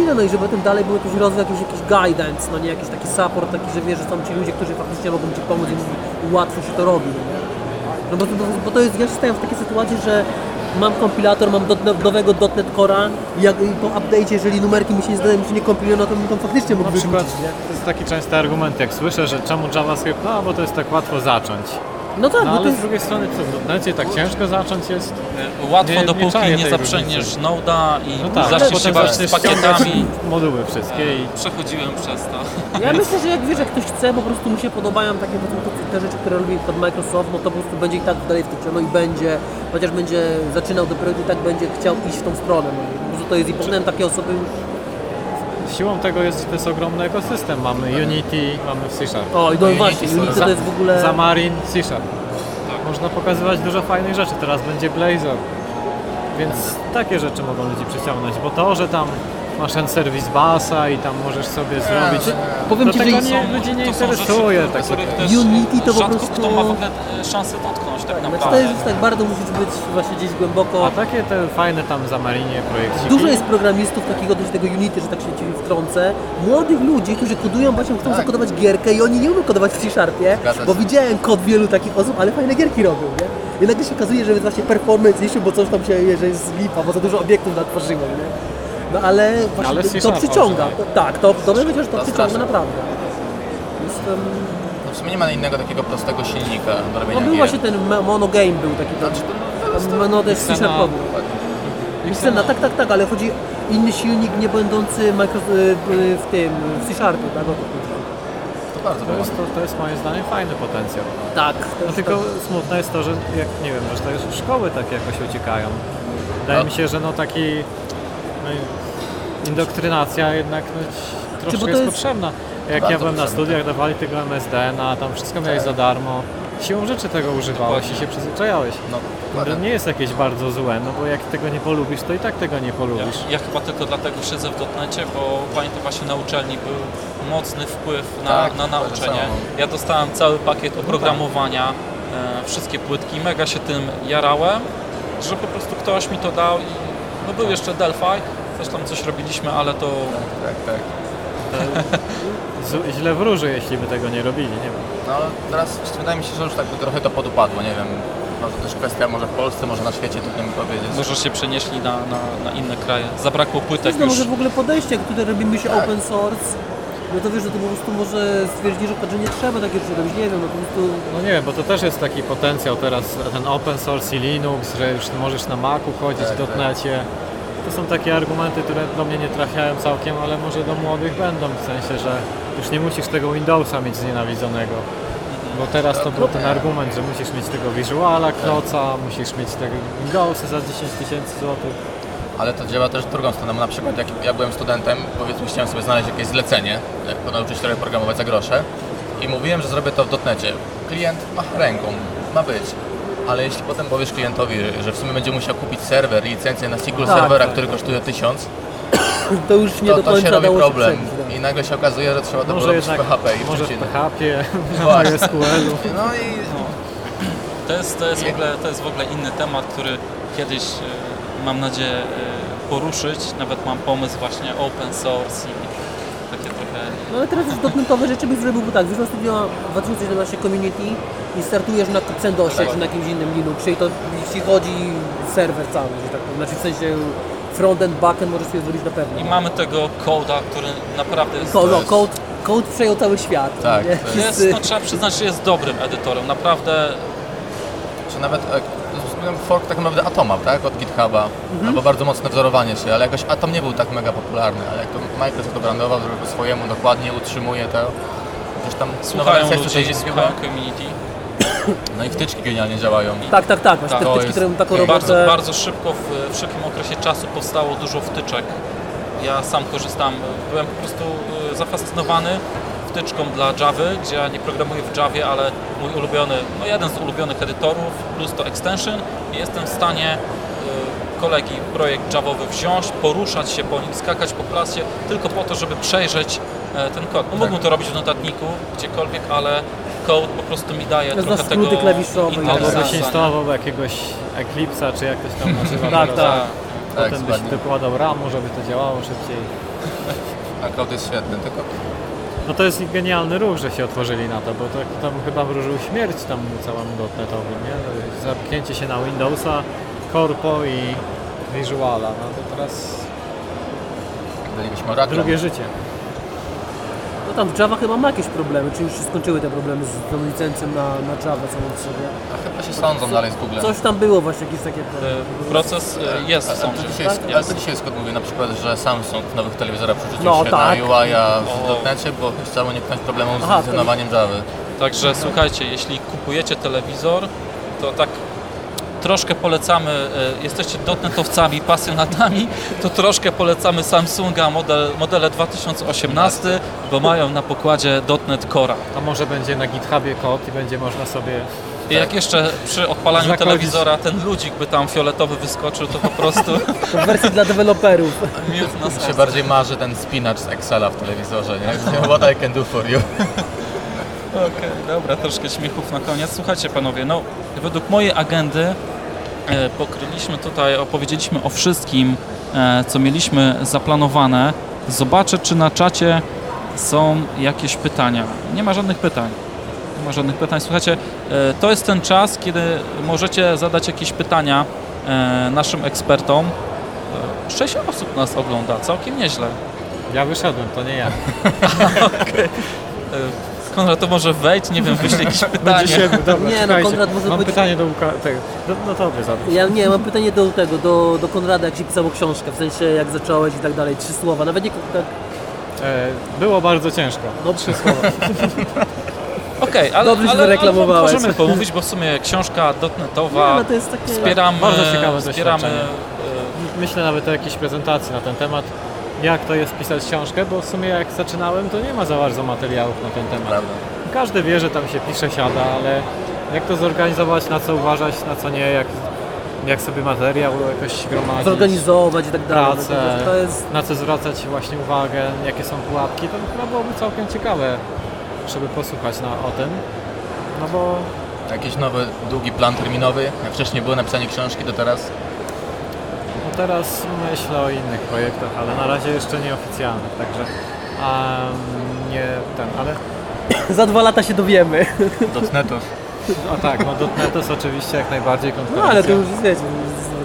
tyle, no i żeby tym dalej był jakiś rozwój, jakiś, jakiś guidance, no nie jakiś taki support, taki, że wiesz, że są ci ludzie, którzy faktycznie mogą Ci pomóc i, łatwo się to robi. no? No bo, bo, bo to jest, ja się stałem w takiej sytuacji, że mam kompilator, mam dot, nowego .NET Core'a i, jak, i po update'cie, jeżeli numerki mi się nie zdają, mi się nie kompilują, no to to faktycznie mógł Na przykład wyrzucić, to jest taki częsty argument, jak słyszę, że czemu JavaScript, no bo to jest tak łatwo zacząć. No tak, No bo to ale z drugiej strony .NETie tak ciężko zacząć jest? Łatwo, Nie- nie dopóki nie, tej zaprzęgniesz. Noda i No tak, zaczniesz się bawić z pakietami. moduły wszystkie i Przechodziłem przez to. Ja myślę, że jak wiesz, jak ktoś chce, po prostu mu się podobają takie te- rzeczy, które robi pod Microsoft, no to po prostu będzie i tak dalej w tym no i będzie, chociaż będzie zaczynał dopiero i tak będzie chciał iść w tą stronę. No. Po prostu to jest i potem takie osoby już... siłą tego jest, jest ogromny ekosystem. Mamy Unity, mamy C Sharp. O, i no właśnie, Unity to jest w ogóle... Xamarin, C Sharp. Można pokazywać dużo fajnych rzeczy. Teraz będzie Blazor. Więc takie rzeczy mogą ludzi przyciągnąć, bo to, że tam masz ten serwis basa i tam możesz sobie zrobić... Powiem Ci, że tego i- nie, ludzi nie to są interesuje. też Unity to po rzadko prostu- kto ma w ogóle e, szansę dotknąć tak Znaczy naprawdę. to jest już tak bardzo musisz być właśnie gdzieś głęboko... a takie te fajne tam Xamarinie projekciki. Dużo jest programistów takiego dość tego Unity, że tak się ci wtrącę. Młodych ludzi, którzy kodują, właśnie chcą zakodować gierkę i oni nie umieją kodować w C-Sharpie, Zgadza bo się. widziałem kod wielu takich osób, ale fajne gierki robią, nie? I nagle się okazuje, że jest właśnie performance issue, bo coś tam się, że jest lipa, bo za dużo obiektów natworzyłem, nie? No ale właśnie Ale to, przyciąga. może, To, tak, to, to bym powiedział, że to, To przyciąga straszne. naprawdę. Jestem... No w sumie nie ma innego takiego prostego silnika do robienia No był gier. właśnie ten me- mono game był taki. Znaczy, to- Tam, no też Xena- C-Sharpowy. Scena, tak, tak, tak, ale chodzi inny silnik nie będący Microsoft, w tym, w C-Sharpie, tak? To. To bardzo To jest, to, to jest moim zdaniem fajny potencjał. Tak. to No jest tylko tak. smutne jest to, że jak nie wiem, że to jest szkoły takie jakoś uciekają. Wydaje No. mi się, że no taki no, indoktrynacja jednak no, troszkę to jest, jest- potrzebna. Jak Bardzo ja byłem na studiach, dawali tego MSDN, a tam wszystko miałeś za darmo. Siłą rzeczy tego używałeś i się przyzwyczajałeś. No, To dokładnie. nie jest jakieś bardzo złe, no bo jak tego nie polubisz, to i tak tego nie Ja, polubisz. ja chyba tylko dlatego siedzę w dotnecie, bo pamiętam właśnie na uczelni był mocny wpływ na, Tak, na nauczenie. Ja dostałem cały pakiet oprogramowania e, wszystkie płytki. Mega się tym jarałem, że po prostu ktoś mi to dał i no był jeszcze Delphi, też tam coś robiliśmy, ale to Tak, tak. Z, źle wróży, jeśli by tego nie robili, nie wiem. No teraz wydaje mi się, że już tak trochę to podupadło, nie wiem. No to też kwestia może w Polsce, może na świecie, trudno mi powiedzieć. może się przenieśli na, na, na inne kraje. Zabrakło płytek jest no już. może w ogóle podejście, jak tutaj robimy się Tak. open source, no to wiesz, że to po prostu może stwierdzili, że, że nie trzeba takie rzeczy robić, nie wiem, no po prostu No nie wiem, bo to też jest taki potencjał teraz, ten open source i Linux, że już możesz na Macu chodzić, Tak, w tak. .NETie. To są takie argumenty, które do mnie nie trafiają całkiem, ale może do młodych będą, w sensie, że już nie musisz tego Windowsa mieć znienawidzonego. Bo teraz to był ten argument, że musisz mieć tego Visuala, Knoca, musisz mieć tego Windowsa za 10 tysięcy złotych. Ale to działa też w drugą stronę. Na przykład jak ja byłem studentem, powiedzmy chciałem sobie znaleźć jakieś zlecenie, jak nauczyć się programować za grosze i mówiłem, że zrobię to w dotnecie. Klient macha ręką, ma być. Ale jeśli potem powiesz klientowi, że w sumie będzie musiał kupić serwer, licencję na single Tak, serwera, tak, który kosztuje 1000, to już nie to, do to końca się robi problem. się przebić, I nagle się okazuje, że trzeba to Może robić w PHP i w może w. PHP, Właśnie. MySQL-u. No i To jest, to, jest w ogóle, to jest w ogóle inny temat, który kiedyś e, mam nadzieję e, poruszyć. Nawet mam pomysł właśnie open source i. No ale teraz już dotnetowe rzeczy byś zrobił, bo tak, Visual Studio 2017 Community i startujesz na CentOSie Tak. czy na jakimś innym Linuxie i to jeśli chodzi serwer cały, że tak powiem, znaczy w sensie frontend, backend możesz sobie zrobić na pewno. I mamy tego coda, który naprawdę jest... Ko- no, code, code przejął cały świat. Tak, nie? to jest- no, trzeba przyznać, że jest dobrym edytorem. Naprawdę Czy nawet e, fork tak naprawdę Atoma, tak? Od GitHuba. Mhm. Albo bardzo mocne wzorowanie się, ale jakoś Atom nie był tak mega popularny, ale jak to Microsoft to brandował, zrobił po swojemu, dokładnie utrzymuje to. Też tam nowa słuchają wersja ludzi, 160 słuchają chyba. community. No i wtyczki genialnie działają. Tak, tak, tak, właśnie Tak, te to wtyczki, jest- które taką Bardzo, robotę. bardzo szybko, w, w szybkim okresie czasu powstało dużo wtyczek. Ja sam korzystam, byłem po prostu y, zafascynowany wtyczką dla Java, gdzie ja nie programuję w Javie, ale mój ulubiony, no jeden z ulubionych edytorów, plus to extension i jestem w stanie y, kolegi projekt Javowy wziąć, poruszać się po nim, skakać po klasie, tylko po to, żeby przejrzeć e, ten kod. No, mógłbym to robić w notatniku, gdziekolwiek, ale code po prostu mi daje Zna trochę tego klawiszowe tak Albo byś instalował jakiegoś Eclipse'a, czy jak to się tam nazywa. Tak, tak. Tak, Potem byś dokładnie. dokładał RAMu, żeby to działało szybciej. A cloud jest świetny, tylko No to jest genialny ruch, że się otworzyli na to, bo tak tam chyba wróżył śmierć tam całemu dotnetowi, nie? Zamknięcie się na Windowsa, Corpo i Visuala, no to teraz drugie życie. No tam w Java chyba ma jakieś problemy, czy już się skończyły te problemy z tą licencją na, na Java samą w sobie. A chyba się sądzą dalej z Googlem. Coś tam było właśnie, jakieś takie... E, Proces e, jest w A, to sądzie. dzisiaj jest, tak? ale to dzisiaj jest kod mówi na przykład, że Samsung w nowych telewizorach przerzucił No, się tak. na UI-a w O. dotnecie, bo chciał uniknąć problemu z Aha, to- funkcjonowaniem Java. Także słuchajcie, jeśli kupujecie telewizor, to tak troszkę polecamy, e, jesteście dotnetowcami, pasjonatami, to troszkę polecamy Samsunga model, modele 2018, bo mają na pokładzie .NET Core. A może będzie na GitHubie kod i będzie można sobie... I jak jeszcze przy odpalaniu Zakodzić. telewizora ten ludzik by tam fioletowy wyskoczył, to po prostu To w wersji dla deweloperów. miód na Mi się bardziej marzy ten spinacz z Excela w telewizorze, nie? What I can do for you. Okej, dobra, troszkę śmiechów na koniec. Słuchajcie panowie, no według mojej agendy e, pokryliśmy tutaj, opowiedzieliśmy o wszystkim, e, co mieliśmy zaplanowane. Zobaczę, czy na czacie są jakieś pytania. Nie ma żadnych pytań. Nie ma żadnych pytań. Słuchajcie, e, to jest ten czas, kiedy możecie zadać jakieś pytania naszym ekspertom. Sześć osób nas ogląda, całkiem nieźle. Ja wyszedłem, to nie ja. E, Konrad, to może wejdź, nie wiem, wyślij jakieś pytanie. Będzie się, dobra, Nie, no. Konrad może Mam być- pytanie do Łuka... Tego. No, no to wy zadać. Ja nie, mam pytanie do tego, do, do Konrada, jak się pisało książkę, w sensie jak zacząłeś i tak dalej, trzy słowa, nawet nie tak, E, było bardzo ciężko. no trzy słowa. Okej, ale, Dobrze się ale, ale zareklamowałeś. możemy pomówić, bo w sumie książka Nie, dotnetowa, no to jest takie... wspieramy, Bardzo ciekawe wspieramy doświadczenie. e, Myślę nawet o jakiejś prezentacji na ten temat, jak to jest pisać książkę, bo w sumie jak zaczynałem, to nie ma za bardzo materiałów na ten temat. Prawda. Każdy wie, że tam się pisze, siada, ale jak to zorganizować, na co uważać, na co nie, jak, jak sobie materiał jakoś gromadzić, Zorganizować i tak dalej. pracę, to- jest... na co zwracać właśnie uwagę, jakie są pułapki, to chyba byłoby całkiem ciekawe, żeby posłuchać na, o tym. No bo jakiś nowy, długi plan terminowy? Jak wcześniej było napisanie książki, to teraz teraz myślę o innych projektach, ale na razie jeszcze nieoficjalnych, także em, nie ten, ale Za dwa lata się dowiemy. dotnetów. a tak, no .NET oczywiście jak najbardziej No konferencja. ale to już wiecie,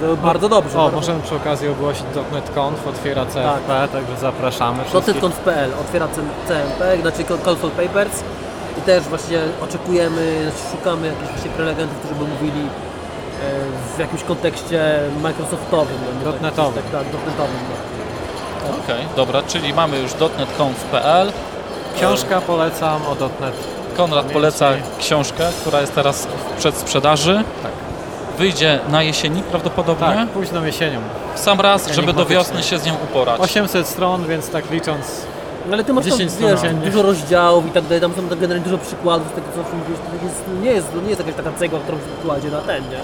to bardzo dobrze. O, bardzo- możemy przy okazji ogłosić .NET Conf, otwiera CFP, także zapraszamy. Dotnet.pl otwiera CMP, znaczy Call for Papers i też właśnie oczekujemy, znaczy szukamy jakichś prelegentów, którzy by mówili w jakimś kontekście Microsoftowym. no, nie Dotnetowym. Tak, tak, dotnetowym. No. Okej, dobra, czyli mamy już dotnet.conf.pl. Książka polecam o .NET. Konrad poleca książkę, która jest teraz w przedsprzedaży. Tak. Wyjdzie na jesieni prawdopodobnie. Tak, późną jesienią. W sam raz, żeby do wiosny się z nią uporać. 800 stron, więc tak licząc, No, Ale ty masz tam 10 stron wiesz, dużo rozdziałów i tak dalej, tam są tak generalnie dużo przykładów, tego co mówisz, to jest, nie, jest, nie jest jakaś taka cegła, którą się kładzie na ten, nie?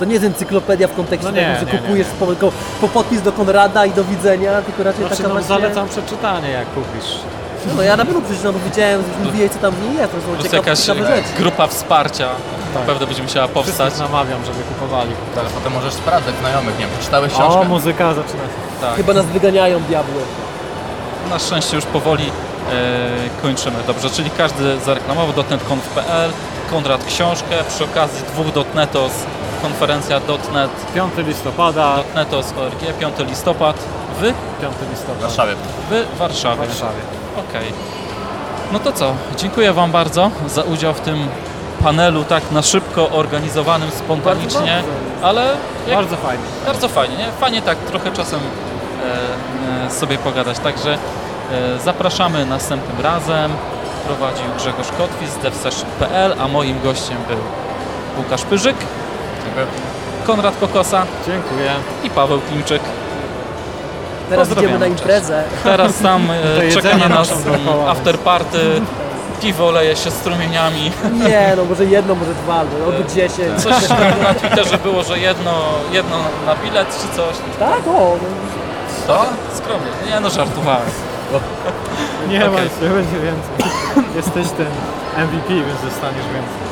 To nie jest encyklopedia w kontekście No nie, takim, że nie, nie, kupujesz Po, po, po podpis do Konrada i do widzenia, tylko raczej znaczy, taka no, właśnie... zalecam przeczytanie jak kupisz. No ja na pewno przeczytam, bo widziałem, mówiłeś co tam w niej jest, to są ciekawe, jakaś ciekawe rzeczy. grupa wsparcia Tak. na pewno będzie musiała powstać. Wszystkich namawiam, żeby kupowali. Ale potem możesz sprawdzać znajomych, nie wiem, przeczytałeś książkę? O, muzyka zaczyna się. Tak. Chyba nas wyganiają diabły. Na szczęście już powoli e, kończymy. Dobrze, czyli każdy zareklamował dotnet.conf.pl, Konrad książkę, przy okazji dwóch dotnetos, konferencja dotnet, 5 listopada, dotnetos ORG, 5 listopad w, 5 W listopada Warszawie. w Warszawie. w Warszawie. Okej. No to co? Dziękuję Wam bardzo za udział w tym panelu tak na szybko organizowanym spontanicznie, Bardzo ale jak Bardzo fajnie. Bardzo fajnie, nie? Fajnie tak trochę czasem e, e, sobie pogadać. Także e, zapraszamy następnym razem. Prowadził Grzegorz Kotwis z devsession.pl, a moim gościem był Łukasz Pyrzyk, Dziękuję. Konrad Kokosa Dziękuję. i Paweł Klimczyk. Teraz idziemy na cześć. imprezę. Teraz tam To e, czeka na nas afterparty, piwo leje się strumieniami. Nie, no może jedno, może dwa, albo albo dziesięć. Coś tam na Twitterze było, że jedno, jedno na bilet czy coś. Tak, o, no. To? Skromnie. Nie no, żartowałem. Nie Okej. ma się, będzie więcej. Jesteś ten MVP, więc dostaniesz więcej.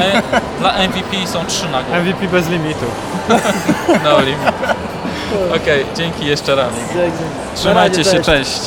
E, Dla MVP są trzy nagrody. MVP bez limitu. No limit. Okej, dzięki jeszcze raz. Trzymajcie Na się, cześć.